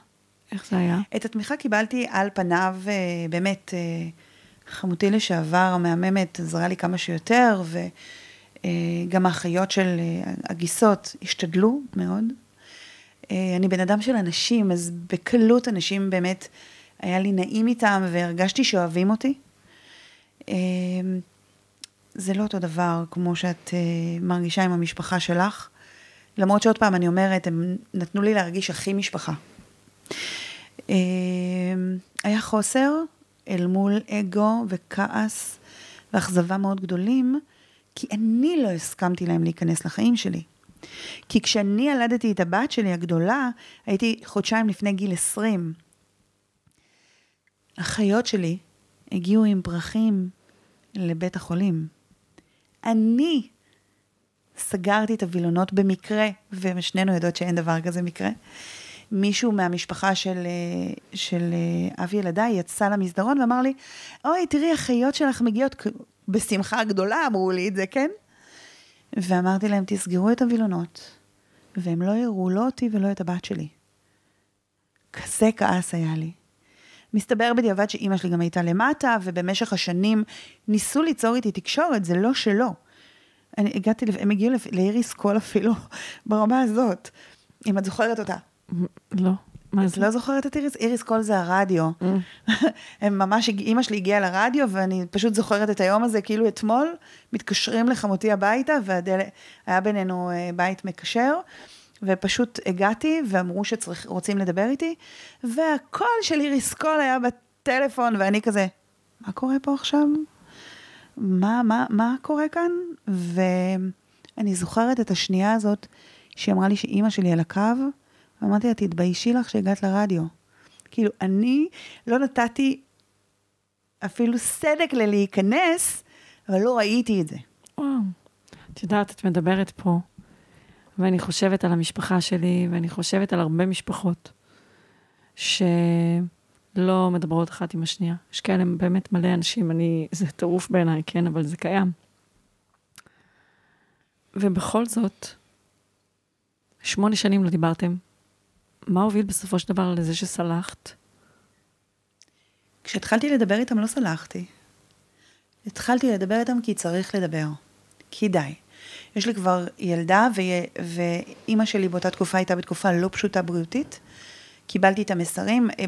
איך זה היה? את התמיכה קיבלתי על פניו, אה, באמת, אה, חמותי לשעבר, המהממת, עזרה לי כמה שיותר, וגם אה, האחיות של הגיסות השתדלו מאוד. אני בן אדם של אנשים, אז בקלות אנשים באמת, היה לי נעים איתם והרגשתי שאוהבים אותי. זה לא אותו דבר כמו שאת מרגישה עם המשפחה שלך. למרות שעוד פעם, אני אומרת, הם נתנו לי להרגיש הכי משפחה. אמ, היה חוסר אל מול אגו וכעס ואכזבה מאוד גדולים, כי אני לא הסכמתי להם להיכנס לחיים שלי. כי כשאני ילדתי את הבת שלי הגדולה, הייתי חודשיים לפני גיל 20. אחיות שלי הגיעו עם פרחים לבית החולים. אני סגרתי את הווילונות במקרה, ושנינו יודעות שאין דבר כזה מקרה. מישהו מהמשפחה של, אה, של אה, אבי ילדיי יצא למסדרון ואמר לי, אוי, תראי, החיות שלך מגיעות, בשמחה גדולה אמרו לי את זה, כן? ואמרתי להם, תסגרו את הווילונות, והם לא יראו לא אותי ולא את הבת שלי. כזה כעס היה לי. מסתבר בדיעבד שאימא שלי גם הייתה למטה, ובמשך השנים ניסו ליצור איתי תקשורת, זה לא שלא. אני הגעתי, הם הגיעו לאיריס קול אפילו, ברמה הזאת, אם את זוכרת אותה. לא. מה זה? את לא זוכרת את איריס? איריס קול זה הרדיו. Mm. הם ממש, אימא שלי הגיעה לרדיו, ואני פשוט זוכרת את היום הזה, כאילו אתמול, מתקשרים לחמותי הביתה, והיה בינינו אה, בית מקשר, ופשוט הגעתי, ואמרו שרוצים לדבר איתי, והקול של איריס קול היה בטלפון, ואני כזה, מה קורה פה עכשיו? מה, מה, מה קורה כאן? ואני זוכרת את השנייה הזאת שהיא אמרה לי שאימא שלי על הקו, ואמרתי לה, תתביישי לך שהגעת לרדיו. כאילו, אני לא נתתי אפילו סדק ללהיכנס, אבל לא ראיתי את זה. וואו. את יודעת, את מדברת פה, ואני חושבת על המשפחה שלי, ואני חושבת על הרבה משפחות, שלא לא מדברות אחת עם השנייה. יש כאלה באמת מלא אנשים, אני, זה טירוף בעיניי, כן, אבל זה קיים. ובכל זאת, שמונה שנים לא דיברתם. מה הוביל בסופו של דבר לזה שסלחת? כשהתחלתי לדבר איתם לא סלחתי. התחלתי לדבר איתם כי צריך לדבר. כי די. יש לי כבר ילדה, ואימא שלי באותה תקופה הייתה בתקופה לא פשוטה בריאותית. קיבלתי את המסרים. אה,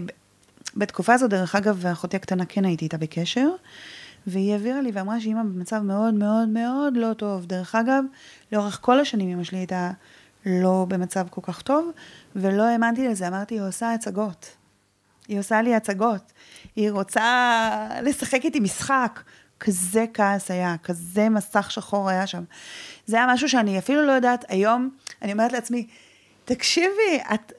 בתקופה הזאת, דרך אגב, אחותי הקטנה כן הייתי איתה בקשר, והיא העבירה לי ואמרה שאימא במצב מאוד מאוד מאוד לא טוב. דרך אגב, לאורך כל השנים אימא שלי הייתה לא במצב כל כך טוב, ולא האמנתי לזה, אמרתי, היא עושה הצגות. היא עושה לי הצגות. היא רוצה לשחק איתי משחק. כזה כעס היה, כזה מסך שחור היה שם. זה היה משהו שאני אפילו לא יודעת, היום אני אומרת לעצמי, תקשיבי, את,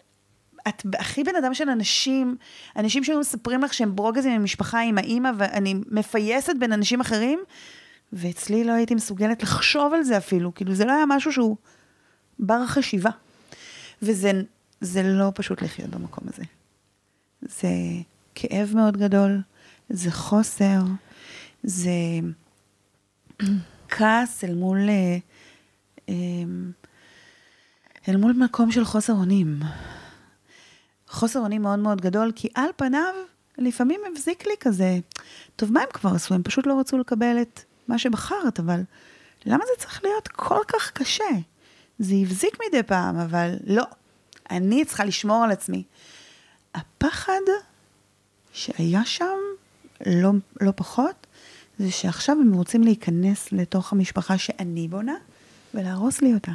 את הכי בן אדם של אנשים, אנשים שהיו מספרים לך שהם ברוגזים עם המשפחה, עם האימא, ואני מפייסת בין אנשים אחרים, ואצלי לא הייתי מסוגלת לחשוב על זה אפילו, כאילו זה לא היה משהו שהוא בר חשיבה. וזה לא פשוט לחיות במקום הזה. זה כאב מאוד גדול, זה חוסר, זה כעס אל מול, אה, אמ, אל מול מקום של חוסר אונים. חוסר אונים מאוד מאוד גדול, כי על פניו, לפעמים הבזיק לי כזה, טוב, מה הם כבר עשו? הם פשוט לא רצו לקבל את מה שבחרת, אבל למה זה צריך להיות כל כך קשה? זה הבזיק מדי פעם, אבל לא. אני צריכה לשמור על עצמי. הפחד שהיה שם, לא, לא פחות, זה שעכשיו הם רוצים להיכנס לתוך המשפחה שאני בונה, ולהרוס לי אותה.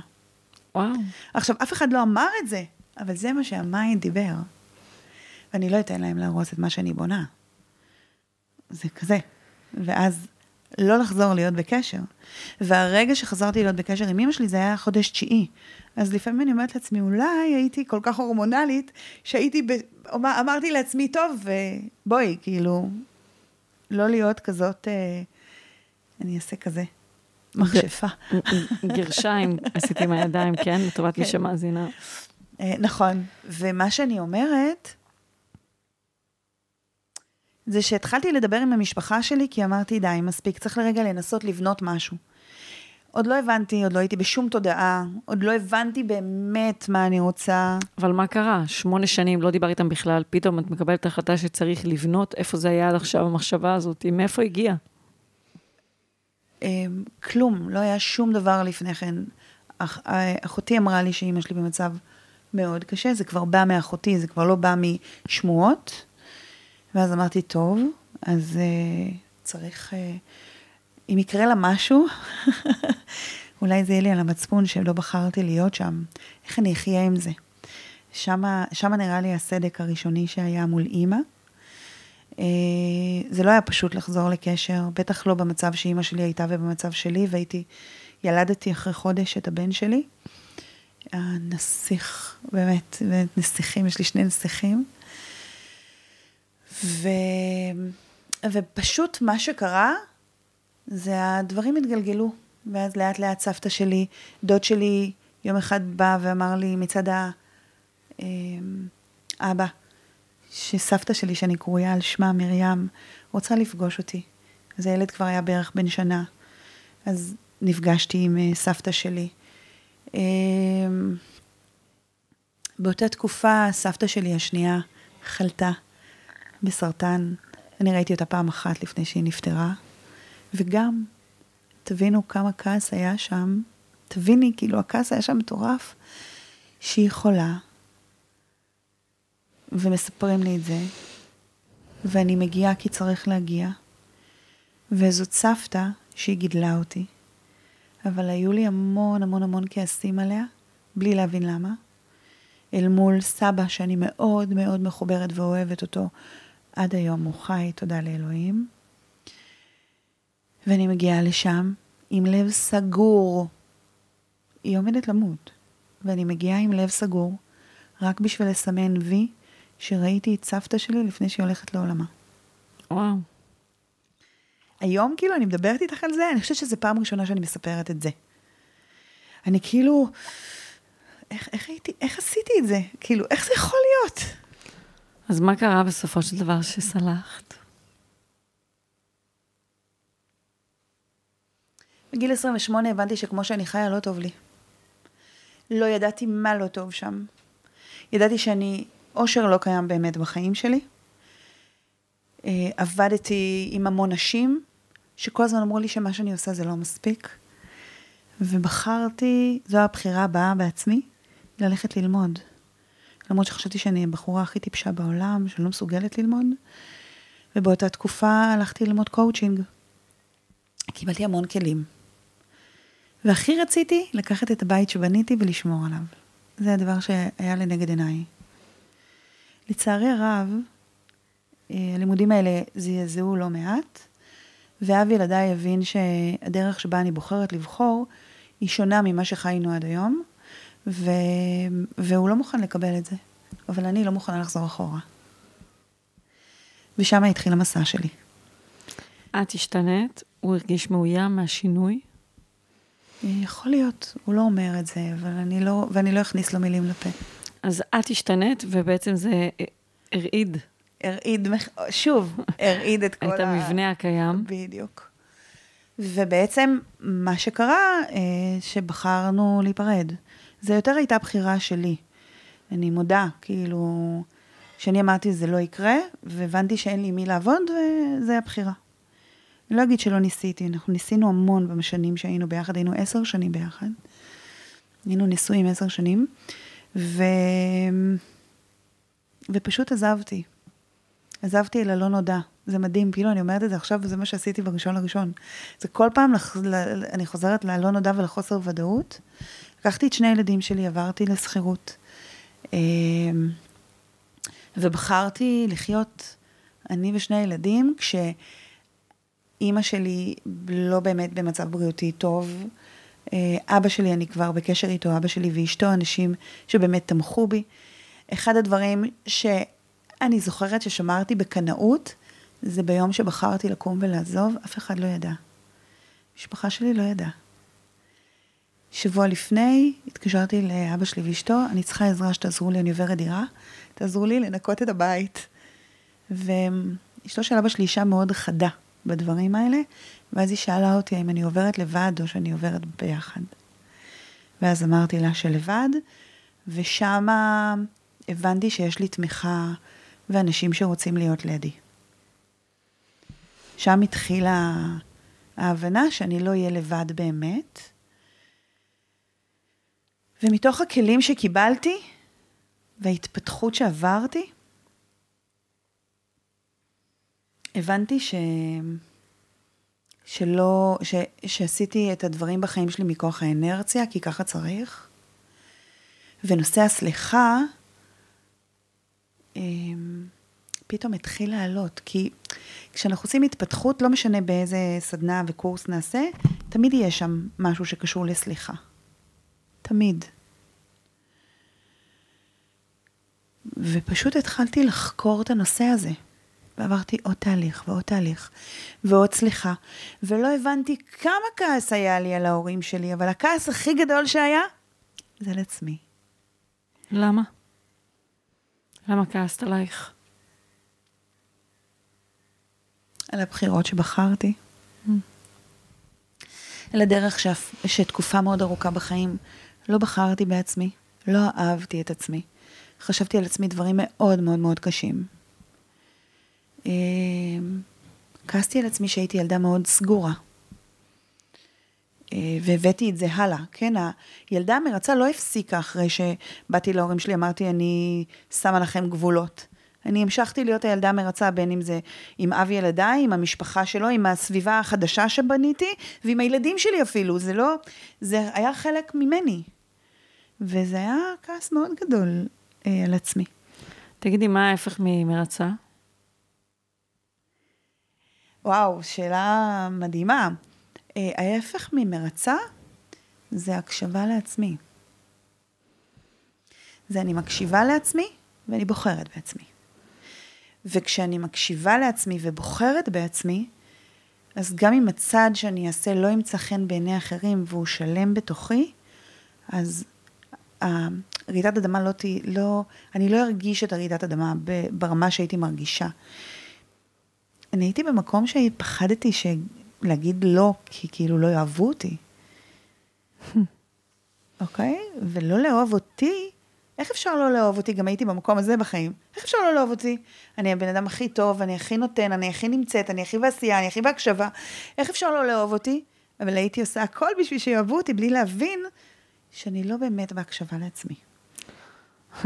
וואו. עכשיו, אף אחד לא אמר את זה, אבל זה מה שהמיינד דיבר. ואני לא אתן להם להרוס את מה שאני בונה. זה כזה. ואז לא לחזור להיות בקשר. והרגע שחזרתי להיות בקשר עם אמא שלי, זה היה חודש תשיעי. אז לפעמים אני אומרת לעצמי, אולי הייתי כל כך הורמונלית, שהייתי, ב... אמרתי לעצמי, טוב, בואי, כאילו, לא להיות כזאת, אה, אני אעשה כזה, מכשפה. גרשיים עשיתי עם הידיים, כן? לטובת מי כן. שמאזינה. אה, נכון, ומה שאני אומרת, זה שהתחלתי לדבר עם המשפחה שלי, כי אמרתי, די, מספיק, צריך לרגע לנסות לבנות משהו. עוד לא הבנתי, עוד לא הייתי בשום תודעה, עוד לא הבנתי באמת מה אני רוצה. אבל מה קרה? שמונה שנים, לא דיבר איתם בכלל, פתאום את מקבלת החלטה שצריך לבנות, איפה זה היה עד עכשיו המחשבה הזאת? מאיפה הגיעה? אמ, כלום, לא היה שום דבר לפני כן. אח, אה, אחותי אמרה לי שאימא שלי במצב מאוד קשה, זה כבר בא מאחותי, זה כבר לא בא משמועות. ואז אמרתי, טוב, אז uh, צריך, uh, אם יקרה לה משהו, אולי זה יהיה לי על המצפון שלא בחרתי להיות שם, איך אני אחיה עם זה? שמה, שמה נראה לי הסדק הראשוני שהיה מול אימא. Uh, זה לא היה פשוט לחזור לקשר, בטח לא במצב שאימא שלי הייתה ובמצב שלי, והייתי, ילדתי אחרי חודש את הבן שלי. הנסיך, באמת, נסיכים, יש לי שני נסיכים. ו... ופשוט מה שקרה, זה הדברים התגלגלו. ואז לאט לאט סבתא שלי, דוד שלי יום אחד בא ואמר לי מצד האבא, שסבתא שלי, שאני קרויה על שמה, מרים, רוצה לפגוש אותי. אז הילד כבר היה בערך בן שנה. אז נפגשתי עם אה, סבתא שלי. אמ, באותה תקופה סבתא שלי השנייה חלתה בסרטן. אני ראיתי אותה פעם אחת לפני שהיא נפטרה. וגם, תבינו כמה כעס היה שם. תביני, כאילו, הכעס היה שם מטורף. שהיא חולה, ומספרים לי את זה, ואני מגיעה כי צריך להגיע. וזאת סבתא שהיא גידלה אותי, אבל היו לי המון המון המון כעסים עליה, בלי להבין למה. אל מול סבא שאני מאוד מאוד מחוברת ואוהבת אותו, עד היום הוא חי, תודה לאלוהים. ואני מגיעה לשם עם לב סגור. היא עומדת למות, ואני מגיעה עם לב סגור, רק בשביל לסמן וי שראיתי את סבתא שלי לפני שהיא הולכת לעולמה. וואו. היום כאילו אני מדברת איתך על זה, אני חושבת שזו פעם ראשונה שאני מספרת את זה. אני כאילו, איך, איך הייתי, איך עשיתי את זה? כאילו, איך זה יכול להיות? אז מה קרה בסופו של דבר שסלחת? בגיל 28 הבנתי שכמו שאני חיה לא טוב לי. לא ידעתי מה לא טוב שם. ידעתי שאני, אושר לא קיים באמת בחיים שלי. אה, עבדתי עם המון נשים, שכל הזמן אמרו לי שמה שאני עושה זה לא מספיק. ובחרתי, זו הבחירה הבאה בעצמי, ללכת ללמוד. למרות שחשבתי שאני הבחורה הכי טיפשה בעולם, שאני לא מסוגלת ללמוד. ובאותה תקופה הלכתי ללמוד קואוצ'ינג. קיבלתי המון כלים. והכי רציתי לקחת את הבית שבניתי ולשמור עליו. זה הדבר שהיה לנגד עיניי. לצערי הרב, אה, הלימודים האלה זעזעו לא מעט, ואב ילדיי הבין שהדרך שבה אני בוחרת לבחור היא שונה ממה שחיינו עד היום, ו... והוא לא מוכן לקבל את זה. אבל אני לא מוכנה לחזור אחורה. ושם התחיל המסע שלי. את השתנית, הוא הרגיש מאוים מהשינוי? יכול להיות, הוא לא אומר את זה, אבל אני לא, ואני לא אכניס לו מילים לפה. אז את השתנית, ובעצם זה הרעיד. הרעיד, שוב, הרעיד את כל ה... את המבנה הקיים. בדיוק. ובעצם מה שקרה, אה, שבחרנו להיפרד. זה יותר הייתה בחירה שלי. אני מודה, כאילו, כשאני אמרתי זה לא יקרה, והבנתי שאין לי מי לעבוד, וזה הבחירה. אני לא אגיד שלא ניסיתי, אנחנו ניסינו המון בשנים שהיינו ביחד, היינו עשר שנים ביחד. היינו נשואים עשר שנים, ו... ופשוט עזבתי. עזבתי אל הלא נודע. זה מדהים, כאילו אני אומרת את זה עכשיו, וזה מה שעשיתי בראשון לראשון. זה כל פעם, לח... אני חוזרת ללא נודע ולחוסר ודאות. לקחתי את שני הילדים שלי, עברתי לשכירות. אמ, ובחרתי לחיות, אני ושני הילדים, כש... אימא שלי לא באמת במצב בריאותי טוב. אה, אבא שלי, אני כבר בקשר איתו, אבא שלי ואשתו, אנשים שבאמת תמכו בי. אחד הדברים שאני זוכרת ששמרתי בקנאות, זה ביום שבחרתי לקום ולעזוב, אף אחד לא ידע. המשפחה שלי לא ידעה. שבוע לפני התקשרתי לאבא שלי ואשתו, אני צריכה עזרה שתעזרו לי, אני עוברת דירה, תעזרו לי לנקות את הבית. ואשתו של אבא שלי אישה מאוד חדה. בדברים האלה, ואז היא שאלה אותי האם אני עוברת לבד או שאני עוברת ביחד. ואז אמרתי לה שלבד, ושם הבנתי שיש לי תמיכה ואנשים שרוצים להיות לידי. שם התחילה ההבנה שאני לא אהיה לבד באמת. ומתוך הכלים שקיבלתי וההתפתחות שעברתי, הבנתי ש... שלא, ש... שעשיתי את הדברים בחיים שלי מכוח האנרציה, כי ככה צריך. ונושא הסליחה, אמ, פתאום התחיל לעלות, כי כשאנחנו עושים התפתחות, לא משנה באיזה סדנה וקורס נעשה, תמיד יהיה שם משהו שקשור לסליחה. תמיד. ופשוט התחלתי לחקור את הנושא הזה. ועברתי עוד תהליך ועוד תהליך ועוד סליחה, ולא הבנתי כמה כעס היה לי על ההורים שלי, אבל הכעס הכי גדול שהיה, זה על עצמי. למה? למה כעסת עלייך? על הבחירות שבחרתי. Mm. על הדרך. שתקופה מאוד ארוכה בחיים לא בחרתי בעצמי, לא אהבתי את עצמי. חשבתי על עצמי דברים מאוד מאוד מאוד קשים. אמ, כעסתי על עצמי שהייתי ילדה מאוד סגורה. אה, והבאתי את זה הלאה, כן? הילדה המרצה לא הפסיקה אחרי שבאתי להורים שלי, אמרתי, אני שמה לכם גבולות. אני המשכתי להיות הילדה המרצה, בין אם זה עם אב ילדיי, עם המשפחה שלו, עם הסביבה החדשה שבניתי, ועם הילדים שלי אפילו. זה לא, זה היה חלק ממני. וזה היה כעס מאוד גדול אה, על עצמי. תגידי, מה ההפך ממרצה? וואו, שאלה מדהימה. אה, ההפך ממרצה זה הקשבה לעצמי. זה אני מקשיבה לעצמי ואני בוחרת בעצמי. וכשאני מקשיבה לעצמי ובוחרת בעצמי, אז גם אם הצעד שאני אעשה לא ימצא חן בעיני אחרים והוא שלם בתוכי, אז הרעידת אדמה לא תהיה, לא, אני לא ארגיש את הרעידת אדמה ברמה שהייתי מרגישה. אני הייתי במקום שפחדתי להגיד לא, כי כאילו לא יאהבו אותי. אוקיי? okay? ולא לאהוב אותי, איך אפשר לא לאהוב אותי? גם הייתי במקום הזה בחיים. איך אפשר לא לאהוב אותי? אני הבן אדם הכי טוב, אני הכי נותן, אני הכי נמצאת, אני הכי בעשייה, אני הכי בהקשבה. איך אפשר לא לאהוב אותי? אבל הייתי עושה הכל בשביל שיאהבו אותי, בלי להבין שאני לא באמת בהקשבה לעצמי.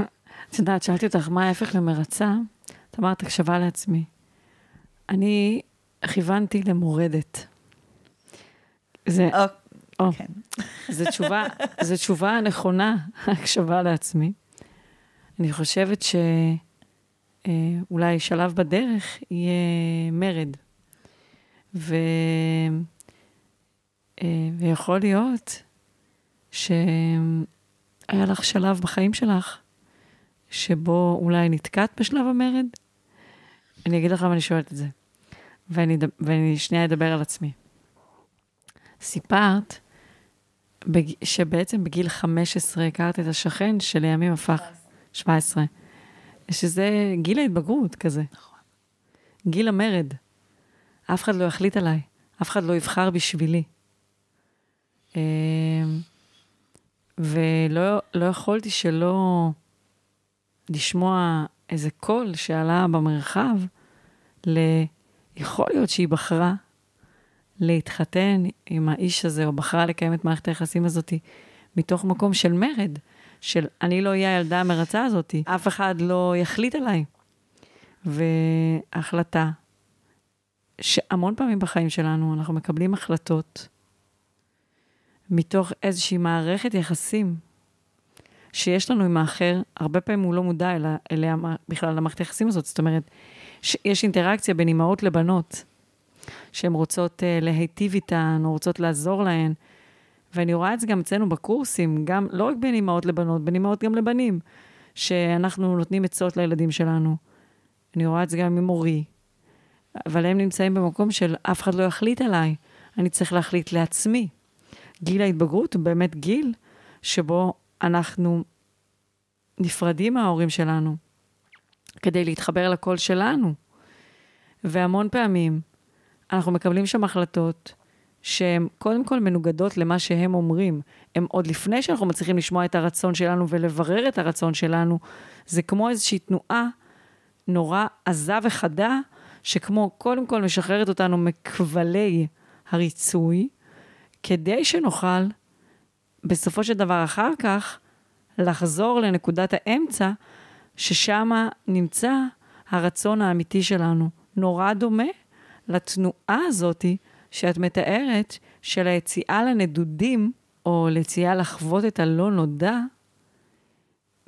את יודעת, שאלתי אותך, מה ההפך למרצה? את אמרת, הקשבה לעצמי. אני כיוונתי למורדת. זה... או, כן. זו תשובה, זו תשובה נכונה, הקשבה לעצמי. אני חושבת שאולי שלב בדרך יהיה מרד. ו... אה, ויכול להיות שהיה לך שלב בחיים שלך, שבו אולי נתקעת בשלב המרד. אני אגיד לך למה אני שואלת את זה, ואני, ואני שנייה אדבר על עצמי. סיפרת בג... שבעצם בגיל 15 הכרת את השכן שלימים הפך 17, שזה גיל ההתבגרות כזה. נכון. גיל המרד. אף אחד לא יחליט עליי, אף אחד לא יבחר בשבילי. אמ, ולא לא יכולתי שלא לשמוע איזה קול שעלה במרחב, ל... יכול להיות שהיא בחרה להתחתן עם האיש הזה, או בחרה לקיים את מערכת היחסים הזאת מתוך מקום של מרד, של אני לא אהיה הילדה המרצה הזאת, אף אחד לא יחליט עליי. והחלטה, שהמון פעמים בחיים שלנו אנחנו מקבלים החלטות מתוך איזושהי מערכת יחסים שיש לנו עם האחר, הרבה פעמים הוא לא מודע אליה, בכלל למערכת היחסים הזאת. זאת אומרת, יש אינטראקציה בין אימהות לבנות, שהן רוצות uh, להיטיב איתן, או רוצות לעזור להן. ואני רואה את זה גם אצלנו בקורסים, גם, לא רק בין אימהות לבנות, בין אימהות גם לבנים, שאנחנו נותנים עצות לילדים שלנו. אני רואה את זה גם עם מורי, אבל הם נמצאים במקום של אף אחד לא יחליט עליי, אני צריך להחליט לעצמי. גיל ההתבגרות הוא באמת גיל שבו אנחנו נפרדים מההורים שלנו כדי להתחבר לקול שלנו. והמון פעמים אנחנו מקבלים שם החלטות שהן קודם כל מנוגדות למה שהם אומרים. הם עוד לפני שאנחנו מצליחים לשמוע את הרצון שלנו ולברר את הרצון שלנו, זה כמו איזושהי תנועה נורא עזה וחדה, שכמו קודם כל משחררת אותנו מכבלי הריצוי, כדי שנוכל בסופו של דבר אחר כך לחזור לנקודת האמצע, ששם נמצא הרצון האמיתי שלנו. נורא דומה לתנועה הזאתי שאת מתארת, של היציאה לנדודים, או ליציאה לחוות את הלא נודע,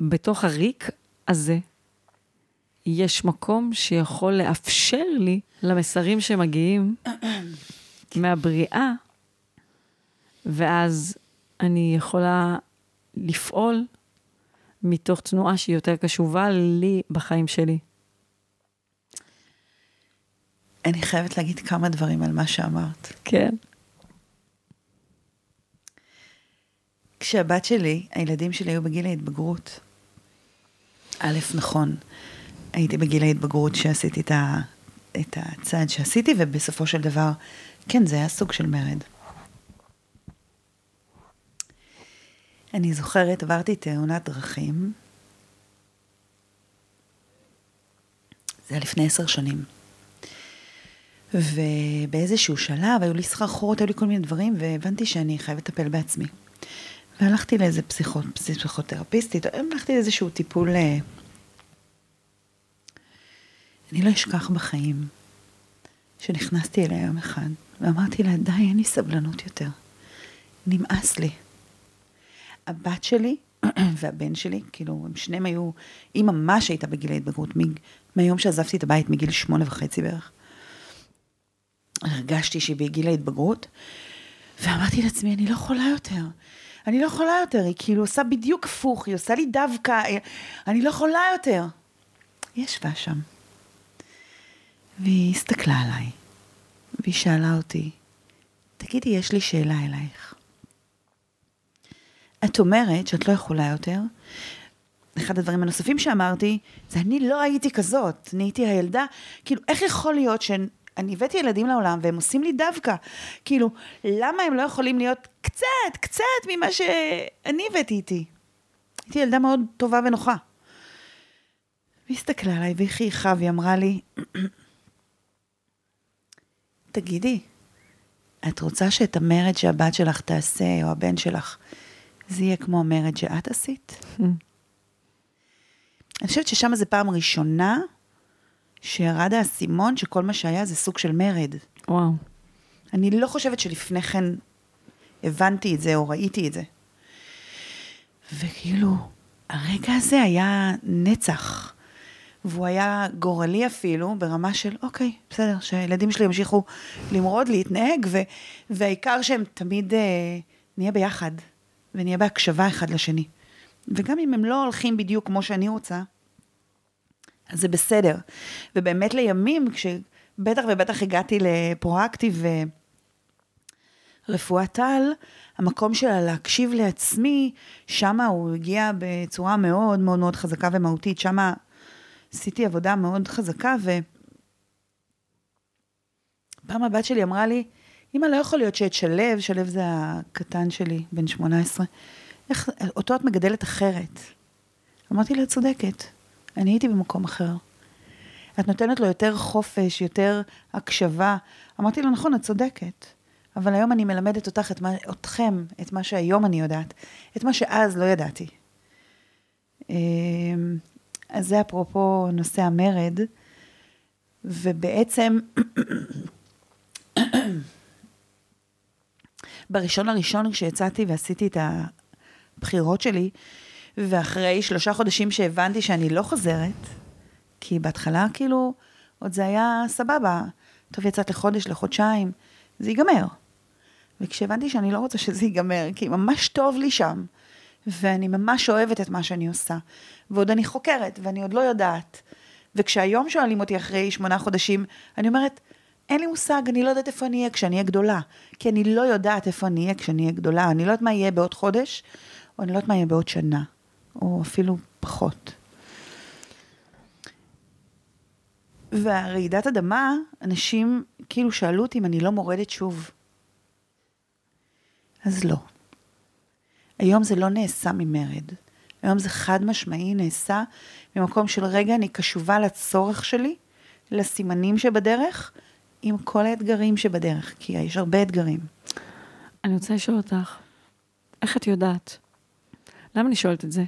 בתוך הריק הזה, יש מקום שיכול לאפשר לי למסרים שמגיעים מהבריאה, ואז אני יכולה לפעול מתוך תנועה שהיא יותר קשובה לי בחיים שלי. אני חייבת להגיד כמה דברים על מה שאמרת. כן. כשהבת שלי, הילדים שלי היו בגיל ההתבגרות, א', נכון, הייתי בגיל ההתבגרות שעשיתי את, ה, את הצעד שעשיתי, ובסופו של דבר, כן, זה היה סוג של מרד. אני זוכרת, עברתי תאונת דרכים, זה היה לפני עשר שנים. ובאיזשהו שלב היו לי סחרחורות, היו לי כל מיני דברים, והבנתי שאני חייבת לטפל בעצמי. והלכתי לאיזה פסיכו, פסיכותרפיסטית, הלכתי לאיזשהו טיפול... אה, אני לא אשכח בחיים שנכנסתי אליה יום אחד, ואמרתי לה, די, אין לי סבלנות יותר. נמאס לי. הבת שלי והבן שלי, כאילו, הם שניהם היו, היא ממש הייתה בגיל ההתבגרות, מהיום שעזבתי את הבית, מגיל שמונה וחצי בערך. הרגשתי שהיא בגיל ההתבגרות, ואמרתי לעצמי, אני לא יכולה יותר. אני לא יכולה יותר, היא כאילו עושה בדיוק הפוך, היא עושה לי דווקא, אני לא יכולה יותר. היא ישבה שם, והיא הסתכלה עליי, והיא שאלה אותי, תגידי, יש לי שאלה אלייך. את אומרת שאת לא יכולה יותר. אחד הדברים הנוספים שאמרתי, זה אני לא הייתי כזאת, אני הייתי הילדה, כאילו, איך יכול להיות שאני הבאתי ילדים לעולם והם עושים לי דווקא? כאילו, למה הם לא יכולים להיות קצת, קצת ממה שאני הבאתי איתי? הייתי ילדה מאוד טובה ונוחה. והיא הסתכלה עליי והיא חייכה והיא אמרה לי, תגידי, את רוצה שאת המרד שהבת שלך תעשה, או הבן שלך, זה יהיה כמו המרד שאת עשית? אני חושבת ששם זו פעם ראשונה שירד האסימון שכל מה שהיה זה סוג של מרד. וואו. אני לא חושבת שלפני כן הבנתי את זה או ראיתי את זה. וכאילו, הרגע הזה היה נצח. והוא היה גורלי אפילו, ברמה של, אוקיי, בסדר, שהילדים שלי ימשיכו למרוד, להתנהג, ו- והעיקר שהם תמיד אה, נהיה ביחד, ונהיה בהקשבה אחד לשני. וגם אם הם לא הולכים בדיוק כמו שאני רוצה, זה בסדר. ובאמת לימים, כשבטח ובטח הגעתי לפרואקטיב ורפואת על, המקום שלה להקשיב לעצמי, שמה הוא הגיע בצורה מאוד מאוד מאוד חזקה ומהותית, שמה עשיתי עבודה מאוד חזקה, ופעם הבת שלי אמרה לי, אמא, לא יכול להיות שאת שלו, שלו זה הקטן שלי, בן 18, איך, אותו את מגדלת אחרת. אמרתי לה, צודקת, אני הייתי במקום אחר. את נותנת לו יותר חופש, יותר הקשבה. אמרתי לו, נכון, את צודקת. אבל היום אני מלמדת אותך, את מה, אתכם, את מה שהיום אני יודעת, את מה שאז לא ידעתי. אמ, אז זה אפרופו נושא המרד, ובעצם, בראשון לראשון כשיצאתי ועשיתי את הבחירות שלי, ואחרי שלושה חודשים שהבנתי שאני לא חוזרת, כי בהתחלה כאילו, עוד זה היה סבבה, טוב, יצאת לחודש, לחודשיים, זה ייגמר. וכשהבנתי שאני לא רוצה שזה ייגמר, כי ממש טוב לי שם, ואני ממש אוהבת את מה שאני עושה, ועוד אני חוקרת, ואני עוד לא יודעת. וכשהיום שואלים אותי אחרי שמונה חודשים, אני אומרת, אין לי מושג, אני לא יודעת איפה אני אהיה כשאני אהיה גדולה. כי אני לא יודעת איפה אני אהיה כשאני אהיה גדולה. אני לא יודעת מה יהיה בעוד חודש, או אני לא יודעת מה יהיה בעוד שנה, או אפילו פחות. והרעידת אדמה, אנשים כאילו שאלו אותי אם אני לא מורדת שוב. אז לא. היום זה לא נעשה ממרד. היום זה חד משמעי נעשה ממקום של רגע אני קשובה לצורך שלי, לסימנים שבדרך, עם כל האתגרים שבדרך, כי יש הרבה אתגרים. אני רוצה לשאול אותך, איך את יודעת? למה אני שואלת את זה?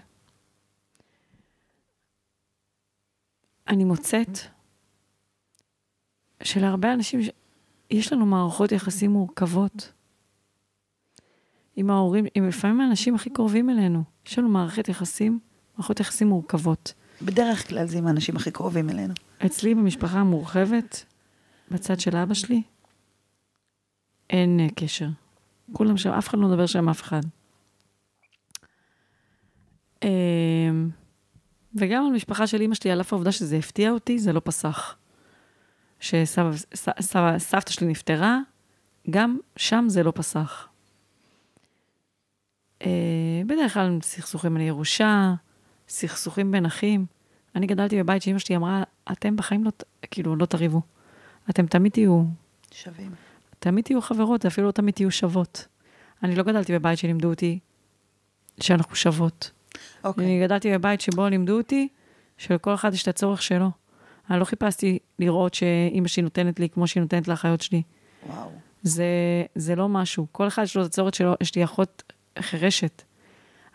אני מוצאת שלהרבה אנשים יש לנו מערכות יחסים מורכבות. עם ההורים, עם לפעמים האנשים הכי קרובים אלינו. יש לנו מערכת יחסים, מערכות יחסים מורכבות. בדרך כלל זה עם האנשים הכי קרובים אלינו. אצלי במשפחה המורחבת, בצד של אבא שלי, אין uh, קשר. כולם שם, אף אחד לא מדבר שם אף אחד. וגם המשפחה של אימא שלי, על אף העובדה שזה הפתיע אותי, זה לא פסח. שסבתא שלי נפטרה, גם שם זה לא פסח. אה, בדרך כלל סכסוכים על ירושה, סכסוכים בין אחים. אני גדלתי בבית שאימא שלי אמרה, אתם בחיים לא, כאילו, לא תריבו. אתם תמיד תהיו... שווים. תמיד תהיו חברות, אפילו לא תמיד תהיו שוות. אני לא גדלתי בבית שלימדו אותי שאנחנו שוות. אוקיי. אני גדלתי בבית שבו לימדו אותי שלכל אחד יש את הצורך שלו. אני לא חיפשתי לראות שאימא שלי נותנת לי כמו שהיא נותנת לאחיות שלי. וואו. זה, זה לא משהו. כל אחד יש לו את הצורך שלו. יש לי אחות חירשת.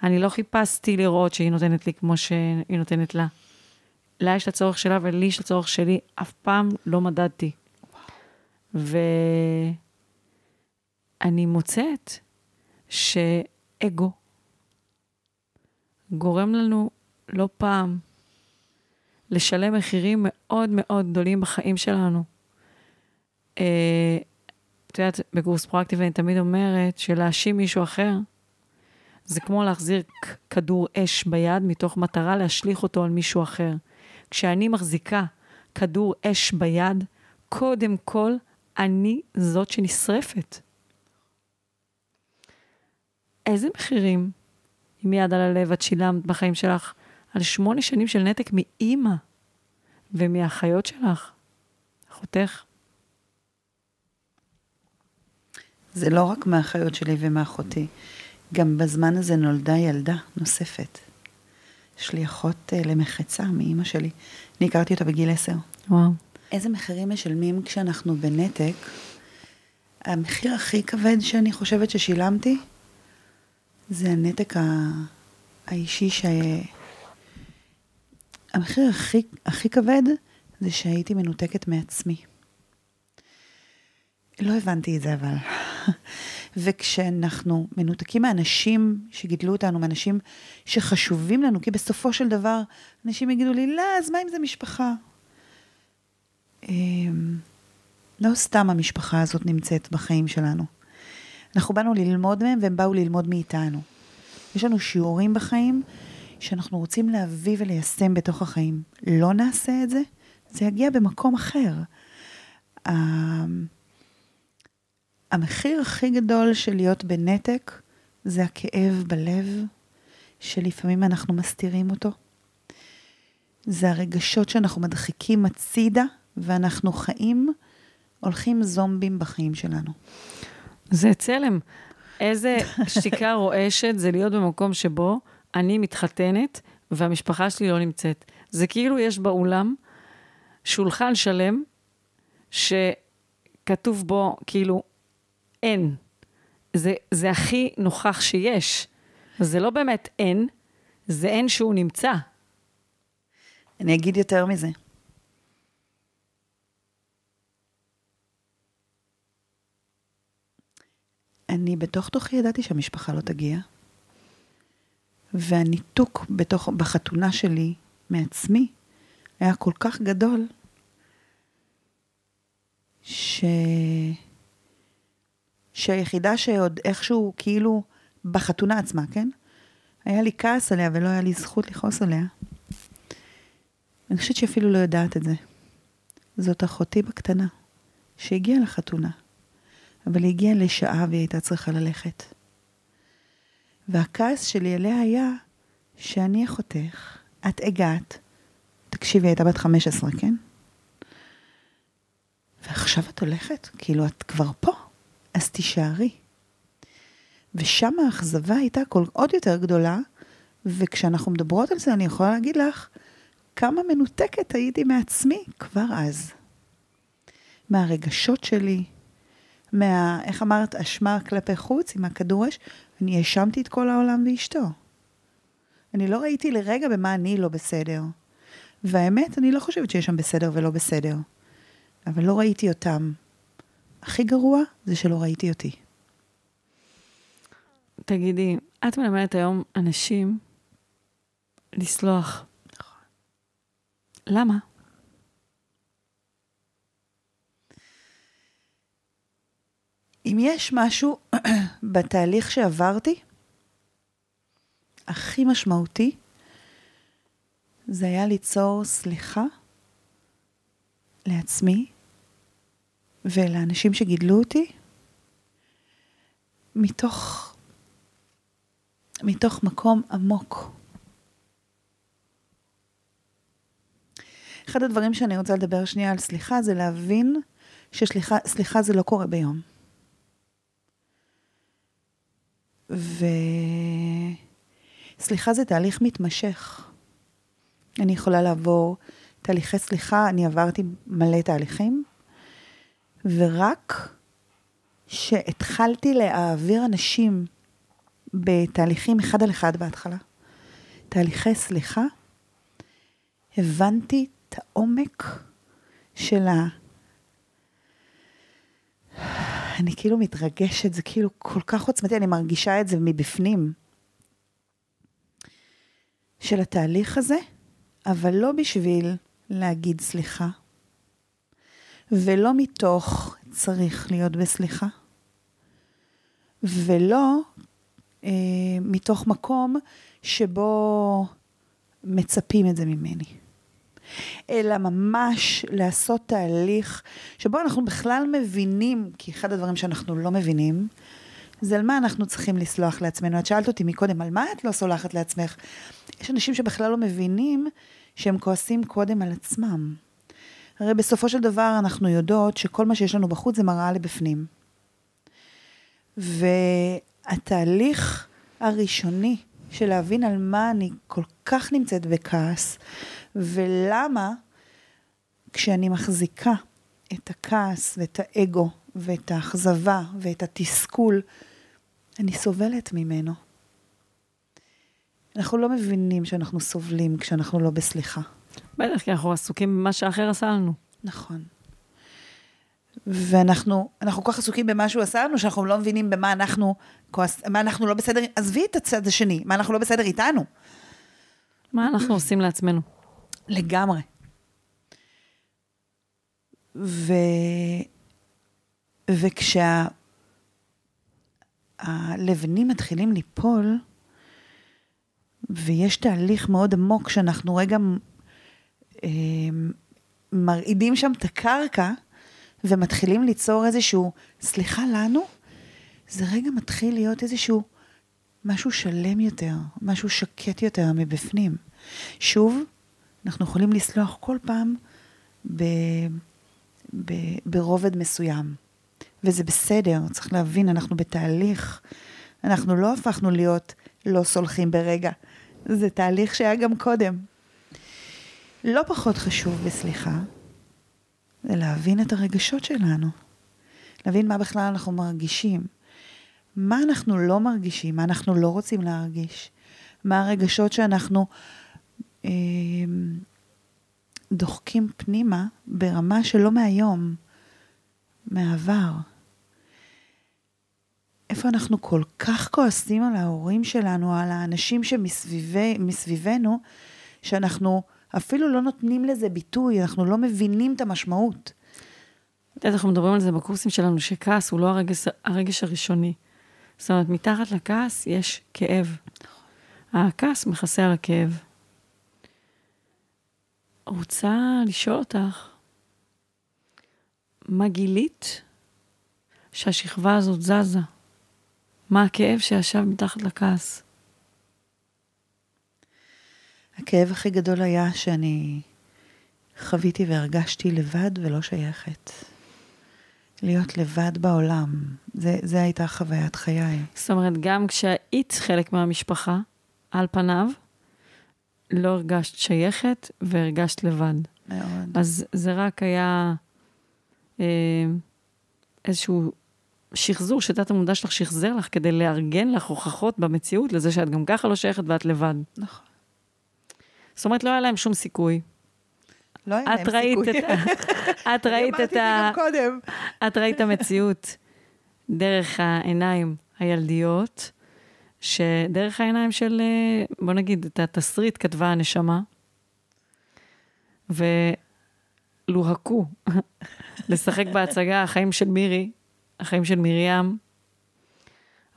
אני לא חיפשתי לראות שהיא נותנת לי כמו שהיא נותנת לה. לה יש את הצורך שלה ולי יש את הצורך שלי, אף פעם לא מדדתי. ואני מוצאת שאגו גורם לנו לא פעם לשלם מחירים מאוד מאוד גדולים בחיים שלנו. אה, את יודעת, בקורס פרואקטיבי אני תמיד אומרת שלהאשים מישהו אחר, זה כמו להחזיר כדור אש ביד מתוך מטרה להשליך אותו על מישהו אחר. כשאני מחזיקה כדור אש ביד, קודם כל אני זאת שנשרפת. איזה מחירים עם יד על הלב, את שילמת בחיים שלך על שמונה שנים של נתק מאימא ומהאחיות שלך, אחותך. זה לא רק מהאחיות שלי ומאחותי, גם בזמן הזה נולדה ילדה נוספת. יש לי אחות uh, למחצה מאימא שלי. אני הכרתי אותה בגיל עשר. וואו. איזה מחירים משלמים כשאנחנו בנתק? המחיר הכי כבד שאני חושבת ששילמתי, זה הנתק ה... האישי ש... המחיר הכי, הכי כבד זה שהייתי מנותקת מעצמי. לא הבנתי את זה אבל. וכשאנחנו מנותקים מאנשים שגידלו אותנו, מאנשים שחשובים לנו, כי בסופו של דבר אנשים יגידו לי, לא, אז מה אם זה משפחה? אמ, לא סתם המשפחה הזאת נמצאת בחיים שלנו. אנחנו באנו ללמוד מהם והם באו ללמוד מאיתנו. יש לנו שיעורים בחיים שאנחנו רוצים להביא וליישם בתוך החיים. לא נעשה את זה, זה יגיע במקום אחר. אמ, המחיר הכי גדול של להיות בנתק זה הכאב בלב, שלפעמים אנחנו מסתירים אותו. זה הרגשות שאנחנו מדחיקים הצידה, ואנחנו חיים, הולכים זומבים בחיים שלנו. זה צלם. איזה שתיקה רועשת זה להיות במקום שבו אני מתחתנת והמשפחה שלי לא נמצאת. זה כאילו יש באולם שולחן שלם שכתוב בו כאילו אין. זה, זה הכי נוכח שיש. זה לא באמת אין, זה אין שהוא נמצא. אני אגיד יותר מזה. אני בתוך תוכי ידעתי שהמשפחה לא תגיע, והניתוק בתוך, בחתונה שלי מעצמי היה כל כך גדול, ש... שהיחידה שעוד איכשהו, כאילו, בחתונה עצמה, כן? היה לי כעס עליה ולא היה לי זכות לכעוס עליה. אני חושבת שאפילו לא יודעת את זה. זאת אחותי בקטנה, שהגיעה לחתונה, אבל היא הגיעה לשעה והיא הייתה צריכה ללכת. והכעס שלי עליה היה שאני אחותך, את הגעת, תקשיבי, הייתה בת 15, כן? ועכשיו את הולכת? כאילו, את כבר פה. אז תישארי. ושם האכזבה הייתה כל, עוד יותר גדולה, וכשאנחנו מדברות על זה, אני יכולה להגיד לך כמה מנותקת הייתי מעצמי כבר אז. מהרגשות שלי, מה, איך אמרת, אשמה כלפי חוץ עם הכדור אש, אני האשמתי את כל העולם ואשתו. אני לא ראיתי לרגע במה אני לא בסדר. והאמת, אני לא חושבת שיש שם בסדר ולא בסדר. אבל לא ראיתי אותם. הכי גרוע זה שלא ראיתי אותי. תגידי, את מלמדת היום אנשים לסלוח. נכון. למה? אם יש משהו בתהליך שעברתי, הכי משמעותי, זה היה ליצור סליחה לעצמי ולאנשים שגידלו אותי, מתוך, מתוך מקום עמוק. אחד הדברים שאני רוצה לדבר שנייה על סליחה, זה להבין שסליחה זה לא קורה ביום. וסליחה זה תהליך מתמשך. אני יכולה לעבור תהליכי סליחה, אני עברתי מלא תהליכים, ורק שהתחלתי להעביר אנשים בתהליכים אחד על אחד בהתחלה, תהליכי סליחה, הבנתי את העומק של ה... אני כאילו מתרגשת, זה כאילו כל כך עוצמתי, אני מרגישה את זה מבפנים. של התהליך הזה, אבל לא בשביל להגיד סליחה, ולא מתוך צריך להיות בסליחה, ולא אה, מתוך מקום שבו מצפים את זה ממני. אלא ממש לעשות תהליך שבו אנחנו בכלל מבינים, כי אחד הדברים שאנחנו לא מבינים, זה על מה אנחנו צריכים לסלוח לעצמנו. את שאלת אותי מקודם, על מה את לא סולחת לעצמך? יש אנשים שבכלל לא מבינים שהם כועסים קודם על עצמם. הרי בסופו של דבר אנחנו יודעות שכל מה שיש לנו בחוץ זה מראה לבפנים. והתהליך הראשוני של להבין על מה אני כל כך נמצאת בכעס, ולמה כשאני מחזיקה את הכעס ואת האגו ואת האכזבה ואת התסכול, אני סובלת ממנו. אנחנו לא מבינים שאנחנו סובלים כשאנחנו לא בסליחה. בטח, כי אנחנו עסוקים במה שאחר עשה לנו. נכון. ואנחנו אנחנו כל כך עסוקים במה שהוא עשה לנו, שאנחנו לא מבינים במה אנחנו, כועס, מה אנחנו לא בסדר, עזבי את הצד השני, מה אנחנו לא בסדר איתנו. מה אנחנו עושים לעצמנו? לגמרי. ו... וכשהלבנים מתחילים ליפול, ויש תהליך מאוד עמוק שאנחנו רגע אה, מרעידים שם את הקרקע, ומתחילים ליצור איזשהו, סליחה לנו, זה רגע מתחיל להיות איזשהו משהו שלם יותר, משהו שקט יותר מבפנים. שוב, אנחנו יכולים לסלוח כל פעם ב, ב, ברובד מסוים. וזה בסדר, צריך להבין, אנחנו בתהליך. אנחנו לא הפכנו להיות לא סולחים ברגע. זה תהליך שהיה גם קודם. לא פחות חשוב בסליחה, זה להבין את הרגשות שלנו. להבין מה בכלל אנחנו מרגישים. מה אנחנו לא מרגישים, מה אנחנו לא רוצים להרגיש. מה הרגשות שאנחנו דוחקים פנימה ברמה שלא מהיום, מהעבר. איפה אנחנו כל כך כועסים על ההורים שלנו, על האנשים שמסביבנו, שאנחנו אפילו לא נותנים לזה ביטוי, אנחנו לא מבינים את המשמעות. את יודעת, אנחנו מדברים על זה בקורסים שלנו, שכעס הוא לא הרגש, הרגש הראשוני. זאת אומרת, מתחת לכעס יש כאב. הכעס מכסה על הכאב. רוצה לשאול אותך, מה גילית שהשכבה הזאת זזה? מה הכאב שישב מתחת לכעס? הכאב הכי גדול היה שאני חוויתי והרגשתי לבד ולא שייכת. להיות לבד בעולם, זה, זה הייתה חוויית חיי. זאת אומרת, גם כשהיית חלק מהמשפחה, על פניו, לא הרגשת שייכת והרגשת לבד. מאוד. אז זה רק היה אה, איזשהו שחזור שתת המודע שלך שחזר לך כדי לארגן לך הוכחות במציאות לזה שאת גם ככה לא שייכת ואת לבד. נכון. זאת אומרת, לא היה להם שום סיכוי. לא היה להם סיכוי. את. את ראית אמרתי את ה... גם קודם. את ראית המציאות דרך העיניים הילדיות, שדרך העיניים של, אה, בוא נגיד, את התסריט כתבה הנשמה, ולוהקו לשחק בהצגה החיים של מירי, החיים של מרים,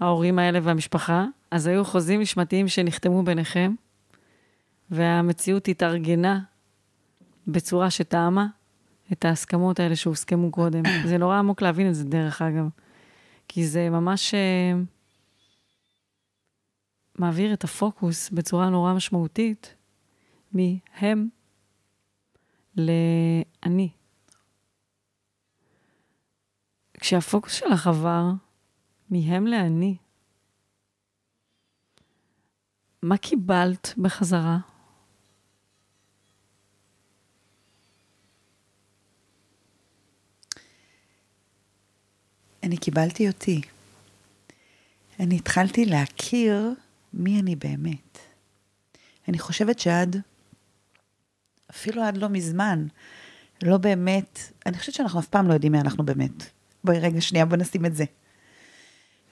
ההורים האלה והמשפחה, אז היו חוזים נשמתיים שנחתמו ביניכם, והמציאות התארגנה בצורה שטעמה את ההסכמות האלה שהוסכמו קודם. זה נורא עמוק להבין את זה, דרך אגב. כי זה ממש אה, מעביר את הפוקוס בצורה נורא משמעותית מהם לאני. כשהפוקוס שלך עבר מהם לאני, מה קיבלת בחזרה? אני קיבלתי אותי. אני התחלתי להכיר מי אני באמת. אני חושבת שעד, אפילו עד לא מזמן, לא באמת, אני חושבת שאנחנו אף פעם לא יודעים מי אנחנו באמת. בואי רגע שנייה, בוא נשים את זה.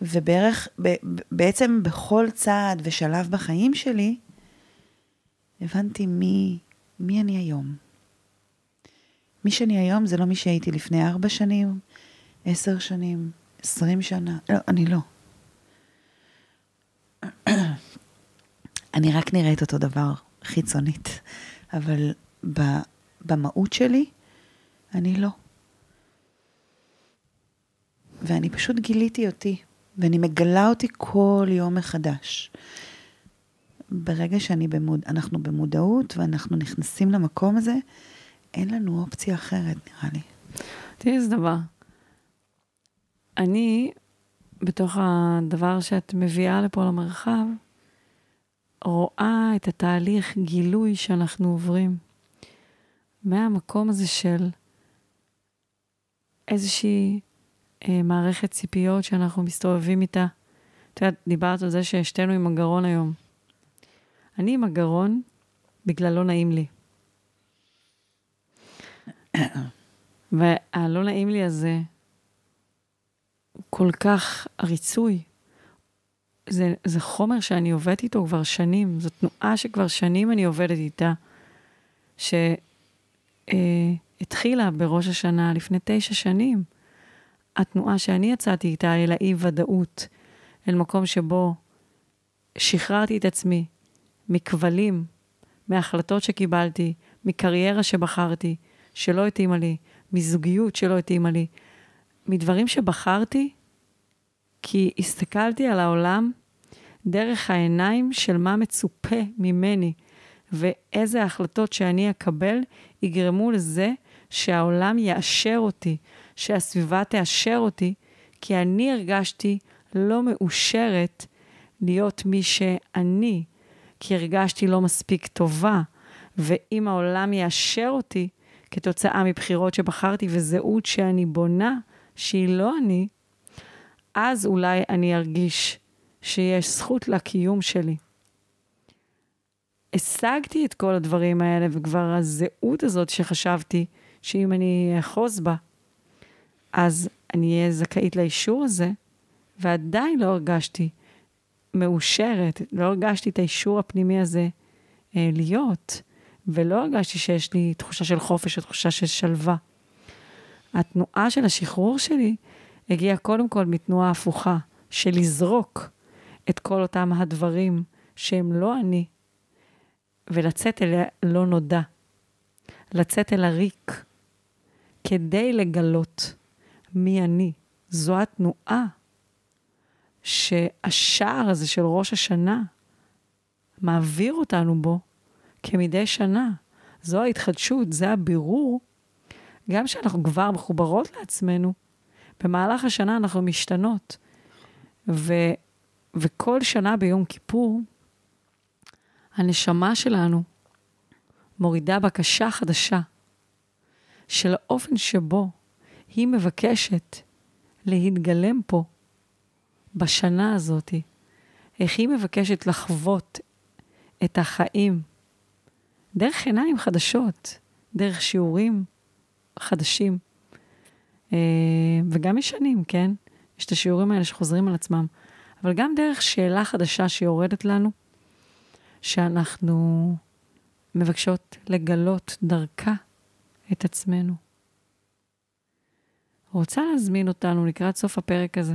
ובערך, ב, בעצם בכל צעד ושלב בחיים שלי, הבנתי מי, מי אני היום. מי שאני היום זה לא מי שהייתי לפני ארבע שנים, עשר שנים, עשרים שנה. לא, אני לא. אני רק נראית אותו דבר חיצונית, אבל במהות שלי, אני לא. ואני פשוט גיליתי אותי ואני מגלה אותי כל יום מחדש. ברגע שאני במוד... אנחנו במודעות ואנחנו נכנסים למקום הזה, אין לנו אופציה אחרת, נראה לי. תראי איזה דבר. אני, בתוך הדבר שאת מביאה לפה למרחב, רואה את התהליך גילוי שאנחנו עוברים. מהמקום הזה של איזושהי אה, מערכת ציפיות שאנחנו מסתובבים איתה. את יודעת, דיברת על זה ששתינו עם הגרון היום. אני עם הגרון בגלל לא נעים לי. והלא נעים לי הזה כל כך הריצוי. זה, זה חומר שאני עובדת איתו כבר שנים, זו תנועה שכבר שנים אני עובדת איתה, שהתחילה אה, בראש השנה לפני תשע שנים. התנועה שאני יצאתי איתה אל האי-ודאות, אל מקום שבו שחררתי את עצמי מכבלים, מהחלטות שקיבלתי, מקריירה שבחרתי, שלא התאימה לי, מזוגיות שלא התאימה לי, מדברים שבחרתי, כי הסתכלתי על העולם דרך העיניים של מה מצופה ממני, ואיזה החלטות שאני אקבל יגרמו לזה שהעולם יאשר אותי, שהסביבה תאשר אותי, כי אני הרגשתי לא מאושרת להיות מי שאני, כי הרגשתי לא מספיק טובה, ואם העולם יאשר אותי כתוצאה מבחירות שבחרתי וזהות שאני בונה, שהיא לא אני, אז אולי אני ארגיש שיש זכות לקיום שלי. השגתי את כל הדברים האלה, וכבר הזהות הזאת שחשבתי שאם אני אחוז בה, אז אני אהיה זכאית לאישור הזה, ועדיין לא הרגשתי מאושרת, לא הרגשתי את האישור הפנימי הזה אה, להיות, ולא הרגשתי שיש לי תחושה של חופש או תחושה של שלווה. התנועה של השחרור שלי הגיעה קודם כל מתנועה הפוכה, של לזרוק את כל אותם הדברים שהם לא אני, ולצאת אל הלא נודע, לצאת אל הריק, כדי לגלות מי אני. זו התנועה שהשער הזה של ראש השנה מעביר אותנו בו כמדי שנה. זו ההתחדשות, זה הבירור. גם כשאנחנו כבר מחוברות לעצמנו, במהלך השנה אנחנו משתנות. ו, וכל שנה ביום כיפור, הנשמה שלנו מורידה בקשה חדשה של האופן שבו היא מבקשת להתגלם פה בשנה הזאת, איך היא מבקשת לחוות את החיים דרך עיניים חדשות, דרך שיעורים חדשים, וגם ישנים, כן? יש את השיעורים האלה שחוזרים על עצמם, אבל גם דרך שאלה חדשה שיורדת לנו, שאנחנו מבקשות לגלות דרכה את עצמנו. רוצה להזמין אותנו לקראת סוף הפרק הזה.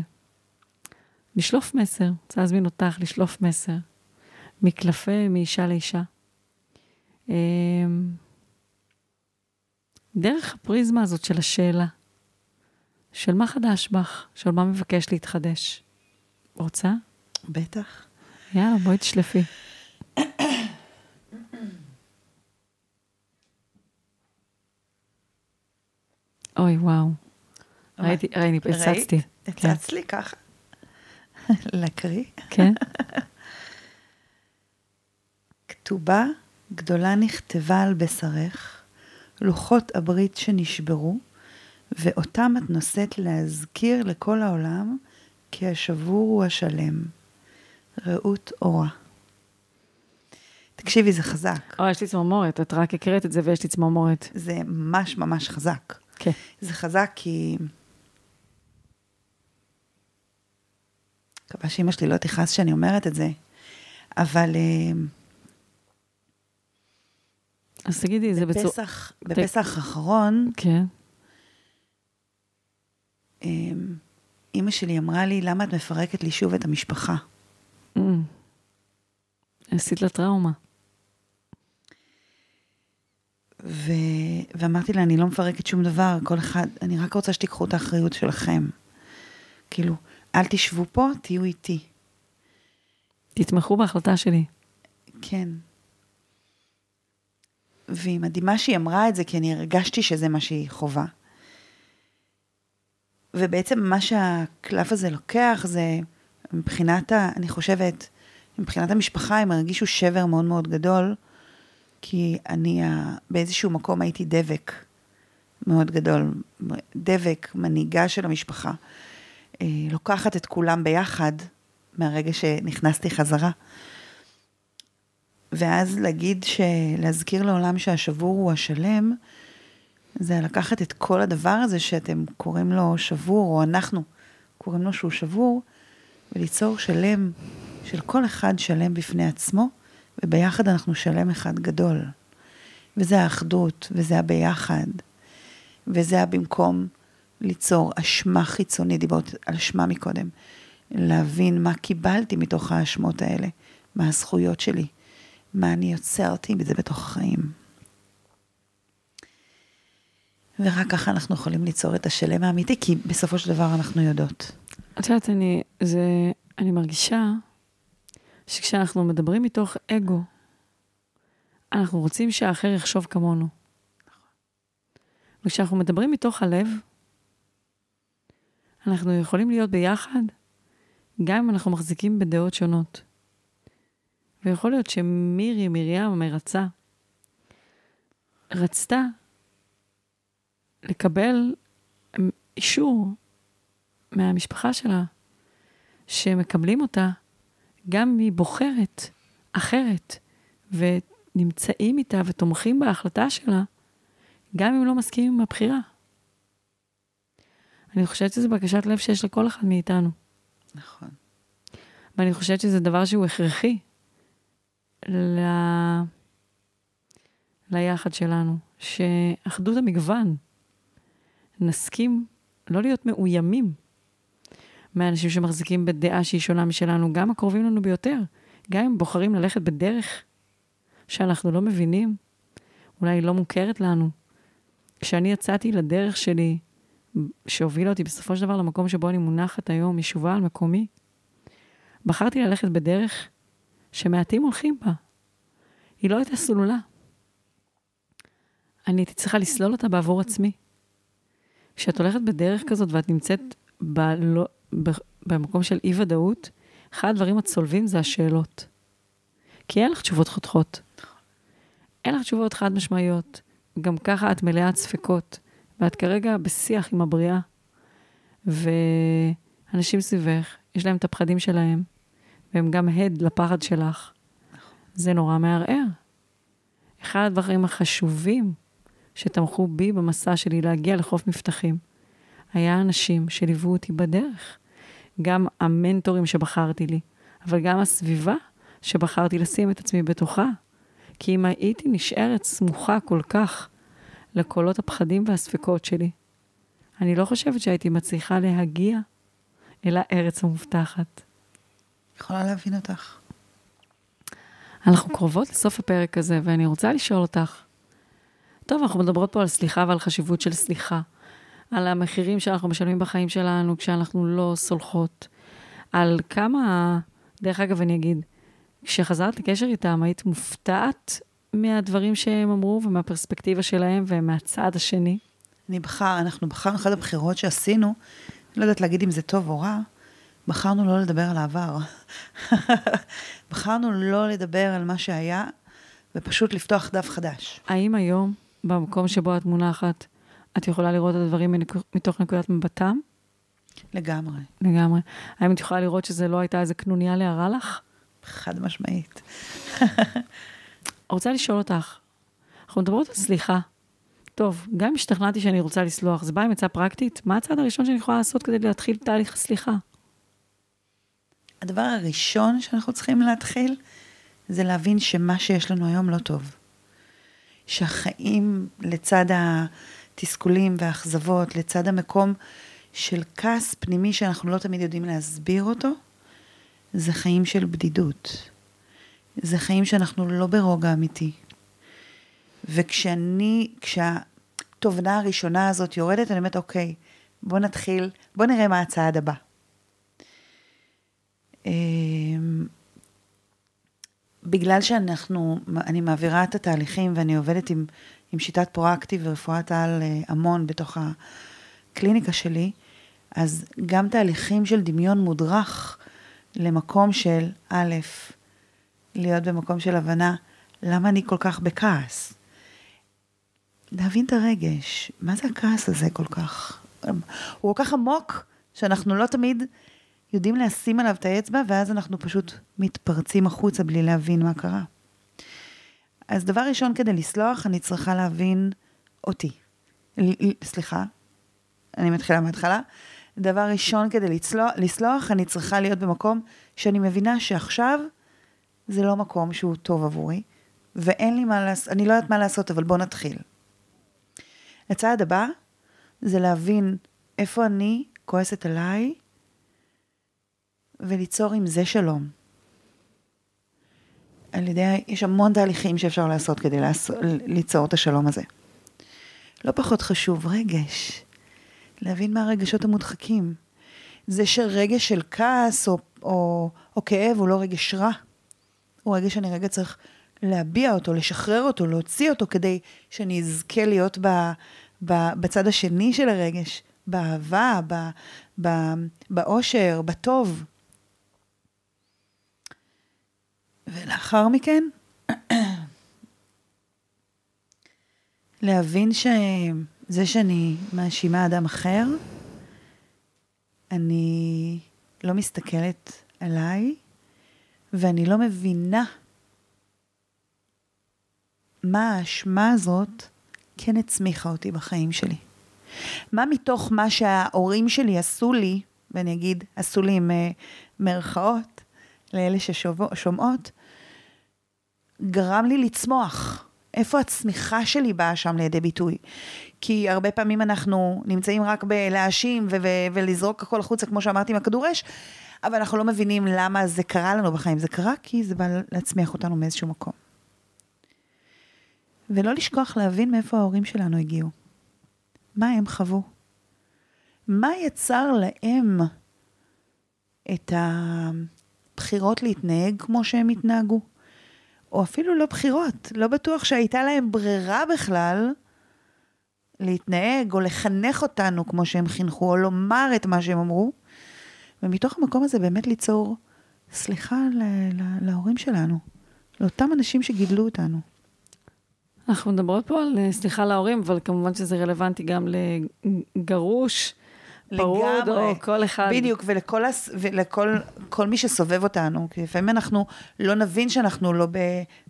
לשלוף מסר, רוצה להזמין אותך לשלוף מסר מקלפי מאישה לאישה. אמ, דרך הפריזמה הזאת של השאלה, של מה חדש בך, של מה מבקש להתחדש. רוצה? בטח. יאללה, בואי תשלפי. אוי, וואו. ראיתי, ראיתי, הצצתי. ראית? הצצת לי ככה. להקריא? כן. כתובה גדולה נכתבה על בשרך, לוחות הברית שנשברו, ואותם את נושאת להזכיר לכל העולם כי השבור הוא השלם. רעות אורה. תקשיבי, זה חזק. אוי, יש לי צמרמורת, את רק הקראת את זה ויש לי צמרמורת. זה ממש ממש חזק. כן. זה חזק כי... מקווה שאימא שלי לא תכעס שאני אומרת את זה, אבל... אה, אז תגידי, זה בצורה... בפסח, בפסח האחרון, כן. אמ, אימא שלי אמרה לי, למה את מפרקת לי שוב את המשפחה? Mm. עשית לה טראומה. ו... ואמרתי לה, אני לא מפרקת שום דבר, כל אחד, אני רק רוצה שתיקחו את האחריות שלכם. כאילו, אל תשבו פה, תהיו איתי. תתמכו בהחלטה שלי. כן. והיא מדהימה שהיא אמרה את זה, כי אני הרגשתי שזה מה שהיא חווה. ובעצם מה שהקלף הזה לוקח זה, מבחינת, ה, אני חושבת, מבחינת המשפחה, הם הרגישו שבר מאוד מאוד גדול, כי אני באיזשהו מקום הייתי דבק מאוד גדול, דבק, מנהיגה של המשפחה. אה, לוקחת את כולם ביחד מהרגע שנכנסתי חזרה. ואז להגיד, להזכיר לעולם שהשבור הוא השלם, זה לקחת את כל הדבר הזה שאתם קוראים לו שבור, או אנחנו קוראים לו שהוא שבור, וליצור שלם, של כל אחד שלם בפני עצמו, וביחד אנחנו שלם אחד גדול. וזה האחדות, וזה הביחד, וזה הבמקום ליצור אשמה חיצונית, דיברת על אשמה מקודם, להבין מה קיבלתי מתוך האשמות האלה, מה הזכויות שלי, מה אני יוצרתי בזה בתוך החיים. ורק ככה אנחנו יכולים ליצור את השלם האמיתי, כי בסופו של דבר אנחנו יודעות. את יודעת, אני, זה, אני מרגישה שכשאנחנו מדברים מתוך אגו, אנחנו רוצים שהאחר יחשוב כמונו. וכשאנחנו מדברים מתוך הלב, אנחנו יכולים להיות ביחד, גם אם אנחנו מחזיקים בדעות שונות. ויכול להיות שמירי, מרים המרצה, רצתה לקבל אישור מהמשפחה שלה, שמקבלים אותה, גם אם היא בוחרת אחרת, ונמצאים איתה ותומכים בהחלטה שלה, גם אם לא מסכימים עם הבחירה. אני חושבת שזו בקשת לב שיש לכל אחד מאיתנו. נכון. ואני חושבת שזה דבר שהוא הכרחי ל... ליחד שלנו, שאחדות המגוון, נסכים לא להיות מאוימים מאנשים שמחזיקים בדעה שהיא שונה משלנו, גם הקרובים לנו ביותר, גם אם בוחרים ללכת בדרך שאנחנו לא מבינים, אולי היא לא מוכרת לנו. כשאני יצאתי לדרך שלי, שהובילה אותי בסופו של דבר למקום שבו אני מונחת היום, ישובה על מקומי, בחרתי ללכת בדרך שמעטים הולכים בה. היא לא הייתה סלולה. אני הייתי צריכה לסלול אותה בעבור עצמי. כשאת הולכת בדרך כזאת ואת נמצאת בלא, ב, במקום של אי-ודאות, אחד הדברים הצולבים זה השאלות. כי אין לך תשובות חותכות. אין לך תשובות חד משמעיות. גם ככה את מלאת ספקות, ואת כרגע בשיח עם הבריאה. ואנשים סביבך, יש להם את הפחדים שלהם, והם גם הד לפחד שלך. זה נורא מערער. אחד הדברים החשובים שתמכו בי במסע שלי להגיע לחוף מבטחים, היה אנשים שליוו אותי בדרך. גם המנטורים שבחרתי לי, אבל גם הסביבה שבחרתי לשים את עצמי בתוכה. כי אם הייתי נשארת סמוכה כל כך לקולות הפחדים והספקות שלי, אני לא חושבת שהייתי מצליחה להגיע אל הארץ המובטחת. יכולה להבין אותך. אנחנו קרובות לסוף הפרק הזה, ואני רוצה לשאול אותך, טוב, אנחנו מדברות פה על סליחה ועל חשיבות של סליחה, על המחירים שאנחנו משלמים בחיים שלנו כשאנחנו לא סולחות, על כמה, דרך אגב, אני אגיד, כשחזרת לקשר איתם, היית מופתעת מהדברים שהם אמרו ומהפרספקטיבה שלהם ומהצד השני? אני בחר, אנחנו בחרנו, אחת הבחירות שעשינו, לא יודעת להגיד אם זה טוב או רע, בחרנו לא לדבר על העבר. בחרנו לא לדבר על מה שהיה, ופשוט לפתוח דף חדש. האם היום, במקום שבו את מונחת, את יכולה לראות את הדברים מתוך נקודת מבטם? לגמרי. לגמרי. האם את יכולה לראות שזה לא הייתה איזה קנוניה להרע לך? חד משמעית. רוצה לשאול אותך, אנחנו מדברות על סליחה. טוב, גם אם השתכנעתי שאני רוצה לסלוח, זה בא עם עצה פרקטית? מה הצעד הראשון שאני יכולה לעשות כדי להתחיל תהליך הסליחה? הדבר הראשון שאנחנו צריכים להתחיל, זה להבין שמה שיש לנו היום לא טוב. שהחיים לצד התסכולים והאכזבות, לצד המקום של כעס פנימי שאנחנו לא תמיד יודעים להסביר אותו, זה חיים של בדידות. זה חיים שאנחנו לא ברוגע אמיתי. וכשאני, כשהתובנה הראשונה הזאת יורדת, אני אומרת, אוקיי, בוא נתחיל, בוא נראה מה הצעד הבא. בגלל שאנחנו, אני מעבירה את התהליכים ואני עובדת עם, עם שיטת פרואקטיב ורפואת על אה, המון בתוך הקליניקה שלי, אז גם תהליכים של דמיון מודרך למקום של, א', להיות במקום של הבנה, למה אני כל כך בכעס? להבין את הרגש, מה זה הכעס הזה כל כך? הוא כל כך עמוק, שאנחנו לא תמיד יודעים לשים עליו את האצבע, ואז אנחנו פשוט מתפרצים החוצה בלי להבין מה קרה. אז דבר ראשון, כדי לסלוח, אני צריכה להבין אותי. סליחה, אני מתחילה מההתחלה. דבר ראשון, כדי לצלוח, לסלוח, אני צריכה להיות במקום שאני מבינה שעכשיו זה לא מקום שהוא טוב עבורי, ואין לי מה לעשות, אני לא יודעת מה לעשות, אבל בואו נתחיל. הצעד הבא זה להבין איפה אני כועסת עליי, וליצור עם זה שלום. על ידי, יש המון תהליכים שאפשר לעשות כדי לעשות, ליצור את השלום הזה. לא פחות חשוב, רגש. להבין מה הרגשות המודחקים. זה שרגש של כעס או, או, או כאב הוא לא רגש רע. הוא רגש שאני רגע צריך להביע אותו, לשחרר אותו, להוציא אותו, כדי שאני אזכה להיות ב, ב, בצד השני של הרגש, באהבה, באושר, בטוב. ולאחר מכן, להבין שזה שאני מאשימה אדם אחר, אני לא מסתכלת עליי, ואני לא מבינה מה האשמה הזאת כן הצמיחה אותי בחיים שלי. מה מתוך מה שההורים שלי עשו לי, ואני אגיד, עשו לי עם uh, מרכאות, לאלה ששומעות, גרם לי לצמוח. איפה הצמיחה שלי באה שם לידי ביטוי? כי הרבה פעמים אנחנו נמצאים רק בלהאשים ו- ו- ולזרוק הכל החוצה, כמו שאמרתי, עם הכדור אש, אבל אנחנו לא מבינים למה זה קרה לנו בחיים. זה קרה כי זה בא להצמיח אותנו מאיזשהו מקום. ולא לשכוח להבין מאיפה ההורים שלנו הגיעו. מה הם חוו? מה יצר להם את הבחירות להתנהג כמו שהם התנהגו? או אפילו לא בחירות, לא בטוח שהייתה להם ברירה בכלל להתנהג או לחנך אותנו כמו שהם חינכו, או לומר את מה שהם אמרו, ומתוך המקום הזה באמת ליצור סליחה להורים שלנו, לאותם אנשים שגידלו אותנו. אנחנו מדברות פה על אה, סליחה להורים, אבל כמובן שזה רלוונטי גם לגרוש, פרוד, או כל אחד. בדיוק, ולכל, הס... ולכל כל מי שסובב אותנו. כי לפעמים אנחנו לא נבין שאנחנו לא ב...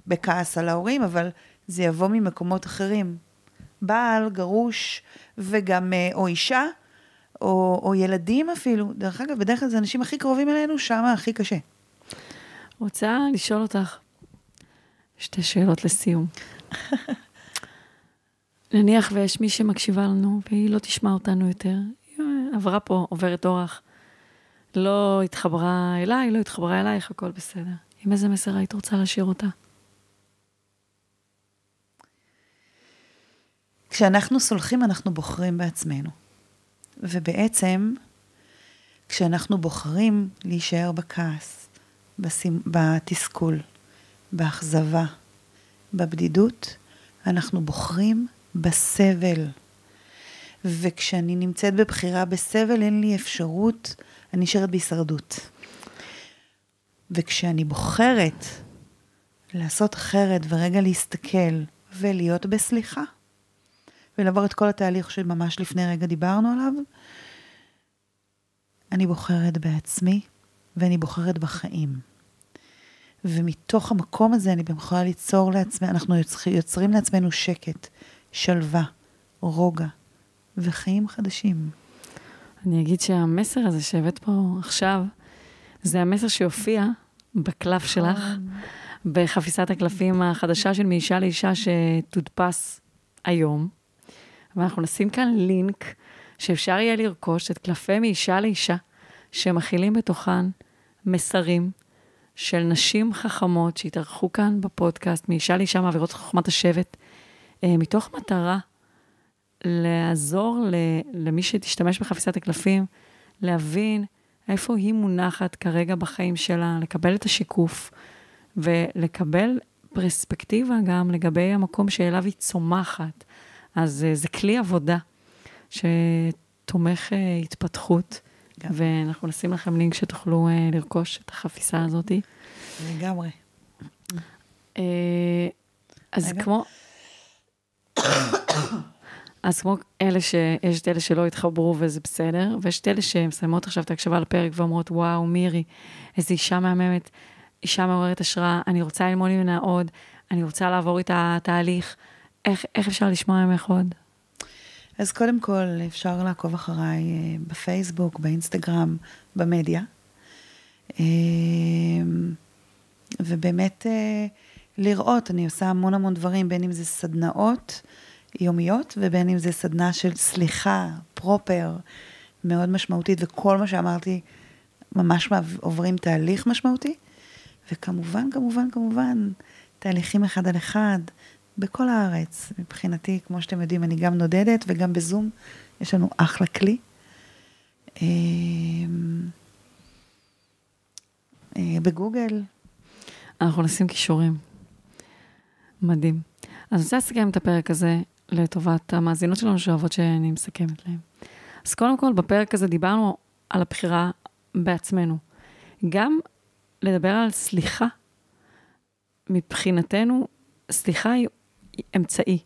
בכעס על ההורים, אבל זה יבוא ממקומות אחרים. בעל, גרוש, וגם, אה, או אישה, או, או ילדים אפילו. דרך אגב, בדרך כלל זה האנשים הכי קרובים אלינו, שם הכי קשה. רוצה לשאול אותך שתי שאלות לסיום. נניח ויש מי שמקשיבה לנו והיא לא תשמע אותנו יותר, עברה פה, עוברת אורח, לא התחברה אליי, לא התחברה אלייך, הכל בסדר. עם איזה מסר היית רוצה להשאיר אותה? כשאנחנו סולחים, אנחנו בוחרים בעצמנו. ובעצם, כשאנחנו בוחרים להישאר בכעס, בתסכול, באכזבה, בבדידות, אנחנו בוחרים בסבל. וכשאני נמצאת בבחירה בסבל, אין לי אפשרות, אני נשארת בהישרדות. וכשאני בוחרת לעשות אחרת ורגע להסתכל ולהיות בסליחה, ולעבור את כל התהליך שממש לפני רגע דיברנו עליו, אני בוחרת בעצמי ואני בוחרת בחיים. ומתוך המקום הזה אני גם יכולה ליצור לעצמי, אנחנו יוצרים לעצמנו שקט, שלווה, רוגע וחיים חדשים. אני אגיד שהמסר הזה שהבאת פה עכשיו, זה המסר שיופיע בקלף שלך, נכון. בחפיסת הקלפים החדשה של מאישה לאישה שתודפס היום. ואנחנו נשים כאן לינק שאפשר יהיה לרכוש את קלפי מאישה לאישה, שמכילים בתוכן מסרים של נשים חכמות שהתארחו כאן בפודקאסט, מאישה לאישה מעבירות חוכמת השבט, אה, מתוך מטרה לעזור למי שתשתמש בחפיסת הקלפים, להבין איפה היא מונחת כרגע בחיים שלה, לקבל את השיקוף ולקבל פרספקטיבה גם לגבי המקום שאליו היא צומחת. אז uh, זה כלי עבודה שתומך uh, התפתחות, גם. ואנחנו נשים לכם לינק שתוכלו uh, לרכוש את החפיסה הזאת. לגמרי. Uh, אז כמו... אז כמו אלה ש... יש את אלה שלא התחברו וזה בסדר, ויש את אלה שמסיימות עכשיו את ההקשבה לפרק ואומרות, וואו, מירי, איזו אישה מהממת, אישה מעוררת השראה, אני רוצה ללמוד ממנה עוד, אני רוצה לעבור איתה תהליך. איך, איך אפשר לשמוע ממך עוד? אז קודם כל, אפשר לעקוב אחריי אה, בפייסבוק, באינסטגרם, במדיה. אה, ובאמת אה, לראות, אני עושה המון המון דברים, בין אם זה סדנאות יומיות, ובין אם זה סדנה של סליחה, פרופר, מאוד משמעותית, וכל מה שאמרתי, ממש עוברים תהליך משמעותי. וכמובן, כמובן, כמובן, תהליכים אחד על אחד, בכל הארץ. מבחינתי, כמו שאתם יודעים, אני גם נודדת וגם בזום, יש לנו אחלה כלי. אמ, אה, בגוגל. אנחנו נשים כישורים. מדהים. אז אני רוצה לסכם את הפרק הזה לטובת המאזינות שלנו שאוהבות שאני מסכמת להם. אז קודם כל, בפרק הזה דיברנו על הבחירה בעצמנו. גם לדבר על סליחה, מבחינתנו, סליחה היא אמצעי.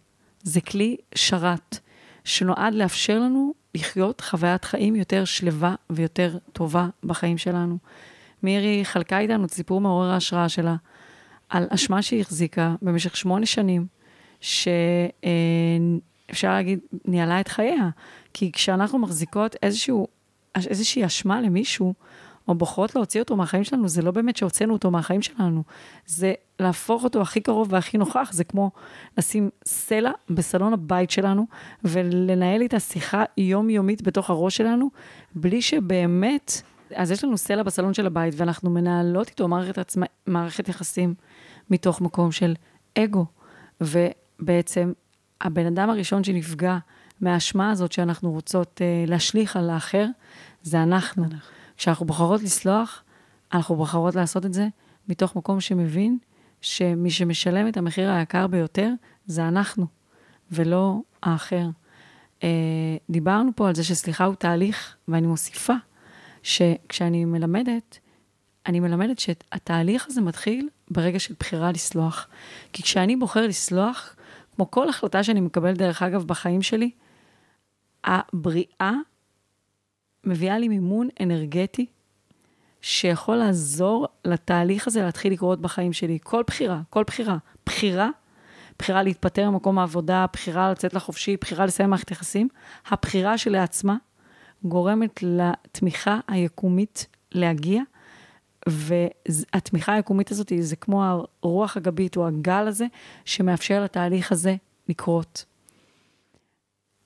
זה כלי שרת, שנועד לאפשר לנו לחיות חוויית חיים יותר שלווה ויותר טובה בחיים שלנו. מירי חלקה איתנו את סיפור מעורר ההשראה שלה, על אשמה שהיא החזיקה במשך שמונה שנים, שאפשר להגיד, ניהלה את חייה. כי כשאנחנו מחזיקות איזשהו, איזושהי אשמה למישהו, או בוחרות להוציא אותו מהחיים שלנו, זה לא באמת שהוצאנו אותו מהחיים שלנו, זה להפוך אותו הכי קרוב והכי נוכח, זה כמו לשים סלע בסלון הבית שלנו, ולנהל איתה שיחה יומיומית בתוך הראש שלנו, בלי שבאמת, אז יש לנו סלע בסלון של הבית, ואנחנו מנהלות איתו מערכת, עצמה, מערכת יחסים מתוך מקום של אגו, ובעצם הבן אדם הראשון שנפגע מהאשמה הזאת שאנחנו רוצות uh, להשליך על האחר, זה אנחנו. אנחנו. כשאנחנו בוחרות לסלוח, אנחנו בוחרות לעשות את זה מתוך מקום שמבין שמי שמשלם את המחיר היקר ביותר זה אנחנו, ולא האחר. אה, דיברנו פה על זה שסליחה הוא תהליך, ואני מוסיפה שכשאני מלמדת, אני מלמדת שהתהליך הזה מתחיל ברגע של בחירה לסלוח. כי כשאני בוחר לסלוח, כמו כל החלטה שאני מקבל, דרך אגב, בחיים שלי, הבריאה מביאה לי מימון אנרגטי שיכול לעזור לתהליך הזה להתחיל לקרות בחיים שלי. כל בחירה, כל בחירה. בחירה, בחירה להתפטר ממקום העבודה, בחירה לצאת לחופשי, בחירה לסיים מערכת יחסים, הבחירה שלעצמה גורמת לתמיכה היקומית להגיע, והתמיכה היקומית הזאת זה כמו הרוח הגבית או הגל הזה, שמאפשר לתהליך הזה לקרות.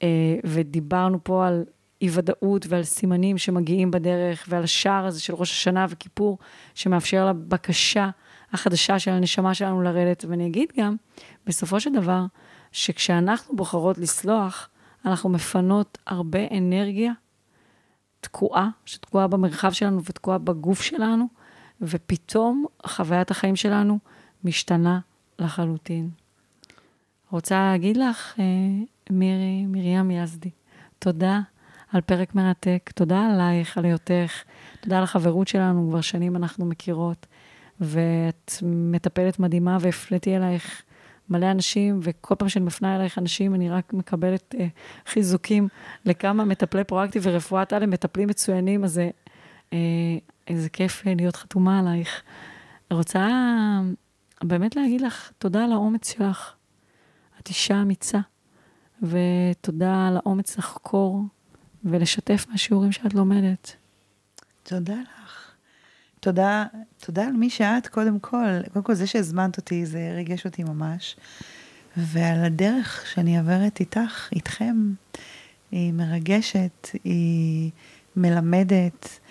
אה, ודיברנו פה על אי ודאות ועל סימנים שמגיעים בדרך ועל השער הזה של ראש השנה וכיפור, שמאפשר לבקשה החדשה של הנשמה שלנו לרדת. ואני אגיד גם, בסופו של דבר, שכשאנחנו בוחרות לסלוח, אנחנו מפנות הרבה אנרגיה תקועה, שתקועה במרחב שלנו ותקועה בגוף שלנו, ופתאום חוויית החיים שלנו משתנה לחלוטין. רוצה להגיד לך, אה, מירי, מרים יזדי, תודה על פרק מרתק. תודה עלייך, על היותך. תודה על החברות שלנו, כבר שנים אנחנו מכירות. ואת מטפלת מדהימה, והפליתי אלייך מלא אנשים, וכל פעם שאני מפנה אלייך אנשים, אני רק מקבלת אה, חיזוקים לכמה מטפלי פרואקטיב ורפואת על, מטפלים מצוינים, אז אה, איזה כיף אה, להיות חתומה עלייך. רוצה באמת להגיד לך תודה על האומץ שלך. את אישה אמיצה, ותודה על האומץ לחקור ולשתף מהשיעורים שאת לומדת. תודה לך. תודה, תודה על מי שאת, קודם כל. קודם כל, זה שהזמנת אותי, זה ריגש אותי ממש. ועל הדרך שאני עוברת איתך, איתכם, היא מרגשת, היא מלמדת, אה,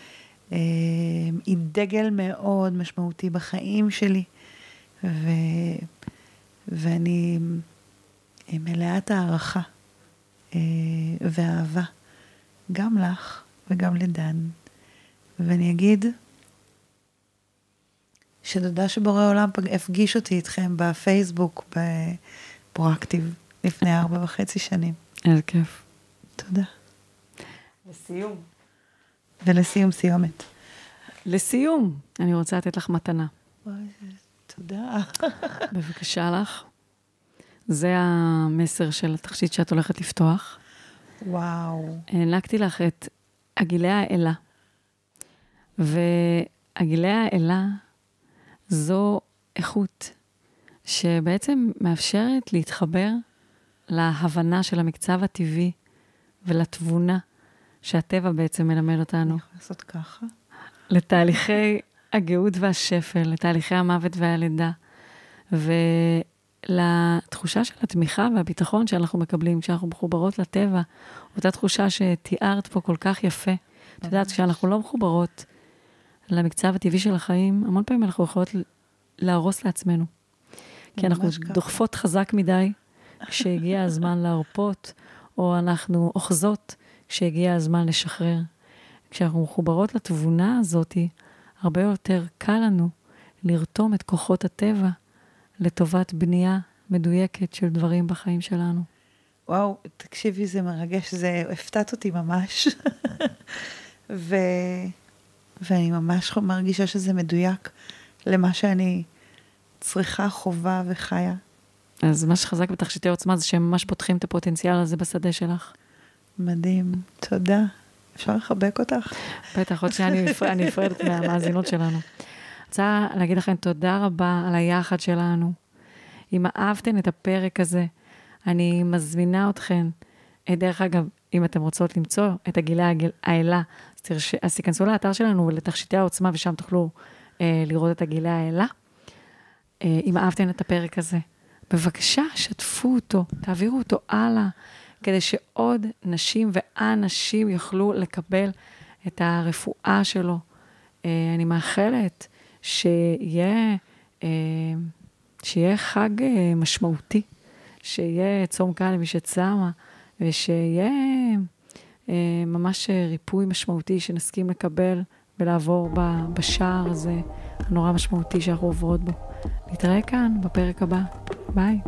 היא דגל מאוד משמעותי בחיים שלי, ו, ואני מלאת הערכה אה, ואהבה. גם לך וגם לדן. ואני אגיד שתודה שבורא עולם פג... הפגיש אותי איתכם בפייסבוק, בפרואקטיב, לפני ארבע וחצי שנים. איזה כיף. תודה. לסיום. ולסיום סיומת. לסיום, אני רוצה לתת לך מתנה. וואי, תודה. בבקשה לך. זה המסר של התכשיט שאת הולכת לפתוח. וואו. הענקתי לך את עגילי האלה. ועגילי האלה זו איכות שבעצם מאפשרת להתחבר להבנה של המקצב הטבעי ולתבונה שהטבע בעצם מלמד אותנו. אני יכולה לעשות ככה? לתהליכי הגאות והשפל, לתהליכי המוות והלידה, ולתחושה של התמיכה והביטחון שאנחנו מקבלים כשאנחנו מחוברות לטבע, אותה תחושה שתיארת פה כל כך יפה. את יודעת, כשאנחנו לא מחוברות למקצב הטבעי של החיים, המון פעמים אנחנו יכולות להרוס לעצמנו. כי אנחנו ככה. דוחפות חזק מדי כשהגיע הזמן להרפות, או אנחנו אוחזות כשהגיע הזמן לשחרר. כשאנחנו מחוברות לתבונה הזאת, הרבה יותר קל לנו לרתום את כוחות הטבע לטובת בנייה מדויקת של דברים בחיים שלנו. וואו, תקשיבי, זה מרגש, זה הפתעת אותי ממש. ו... ואני ממש מרגישה שזה מדויק למה שאני צריכה, חובה וחיה. אז מה שחזק בתכשיטי עוצמה זה שהם ממש פותחים את הפוטנציאל הזה בשדה שלך. מדהים, תודה. אפשר לחבק אותך? בטח, עוד שנייה אני נפרד- אני נפרדת מהמאזינות שלנו. רוצה להגיד לכם תודה רבה על היחד שלנו. אם אהבתן את הפרק הזה, אני מזמינה אתכן, אה, דרך אגב, אם אתן רוצות למצוא את הגילי הגיל- האלה, אז, תרש... אז תיכנסו לאתר שלנו לתכשיטי העוצמה, ושם תוכלו אה, לראות את הגילי האלה. אה, אם אהבתן את הפרק הזה, בבקשה, שתפו אותו, תעבירו אותו הלאה, כדי שעוד נשים ואנשים יוכלו לקבל את הרפואה שלו. אה, אני מאחלת שיהיה, אה, שיהיה חג אה, משמעותי, שיהיה צום קל למי שצמה, ושיהיה ממש ריפוי משמעותי שנסכים לקבל ולעבור בשער הזה הנורא משמעותי שאנחנו עוברות בו. נתראה כאן בפרק הבא. ביי.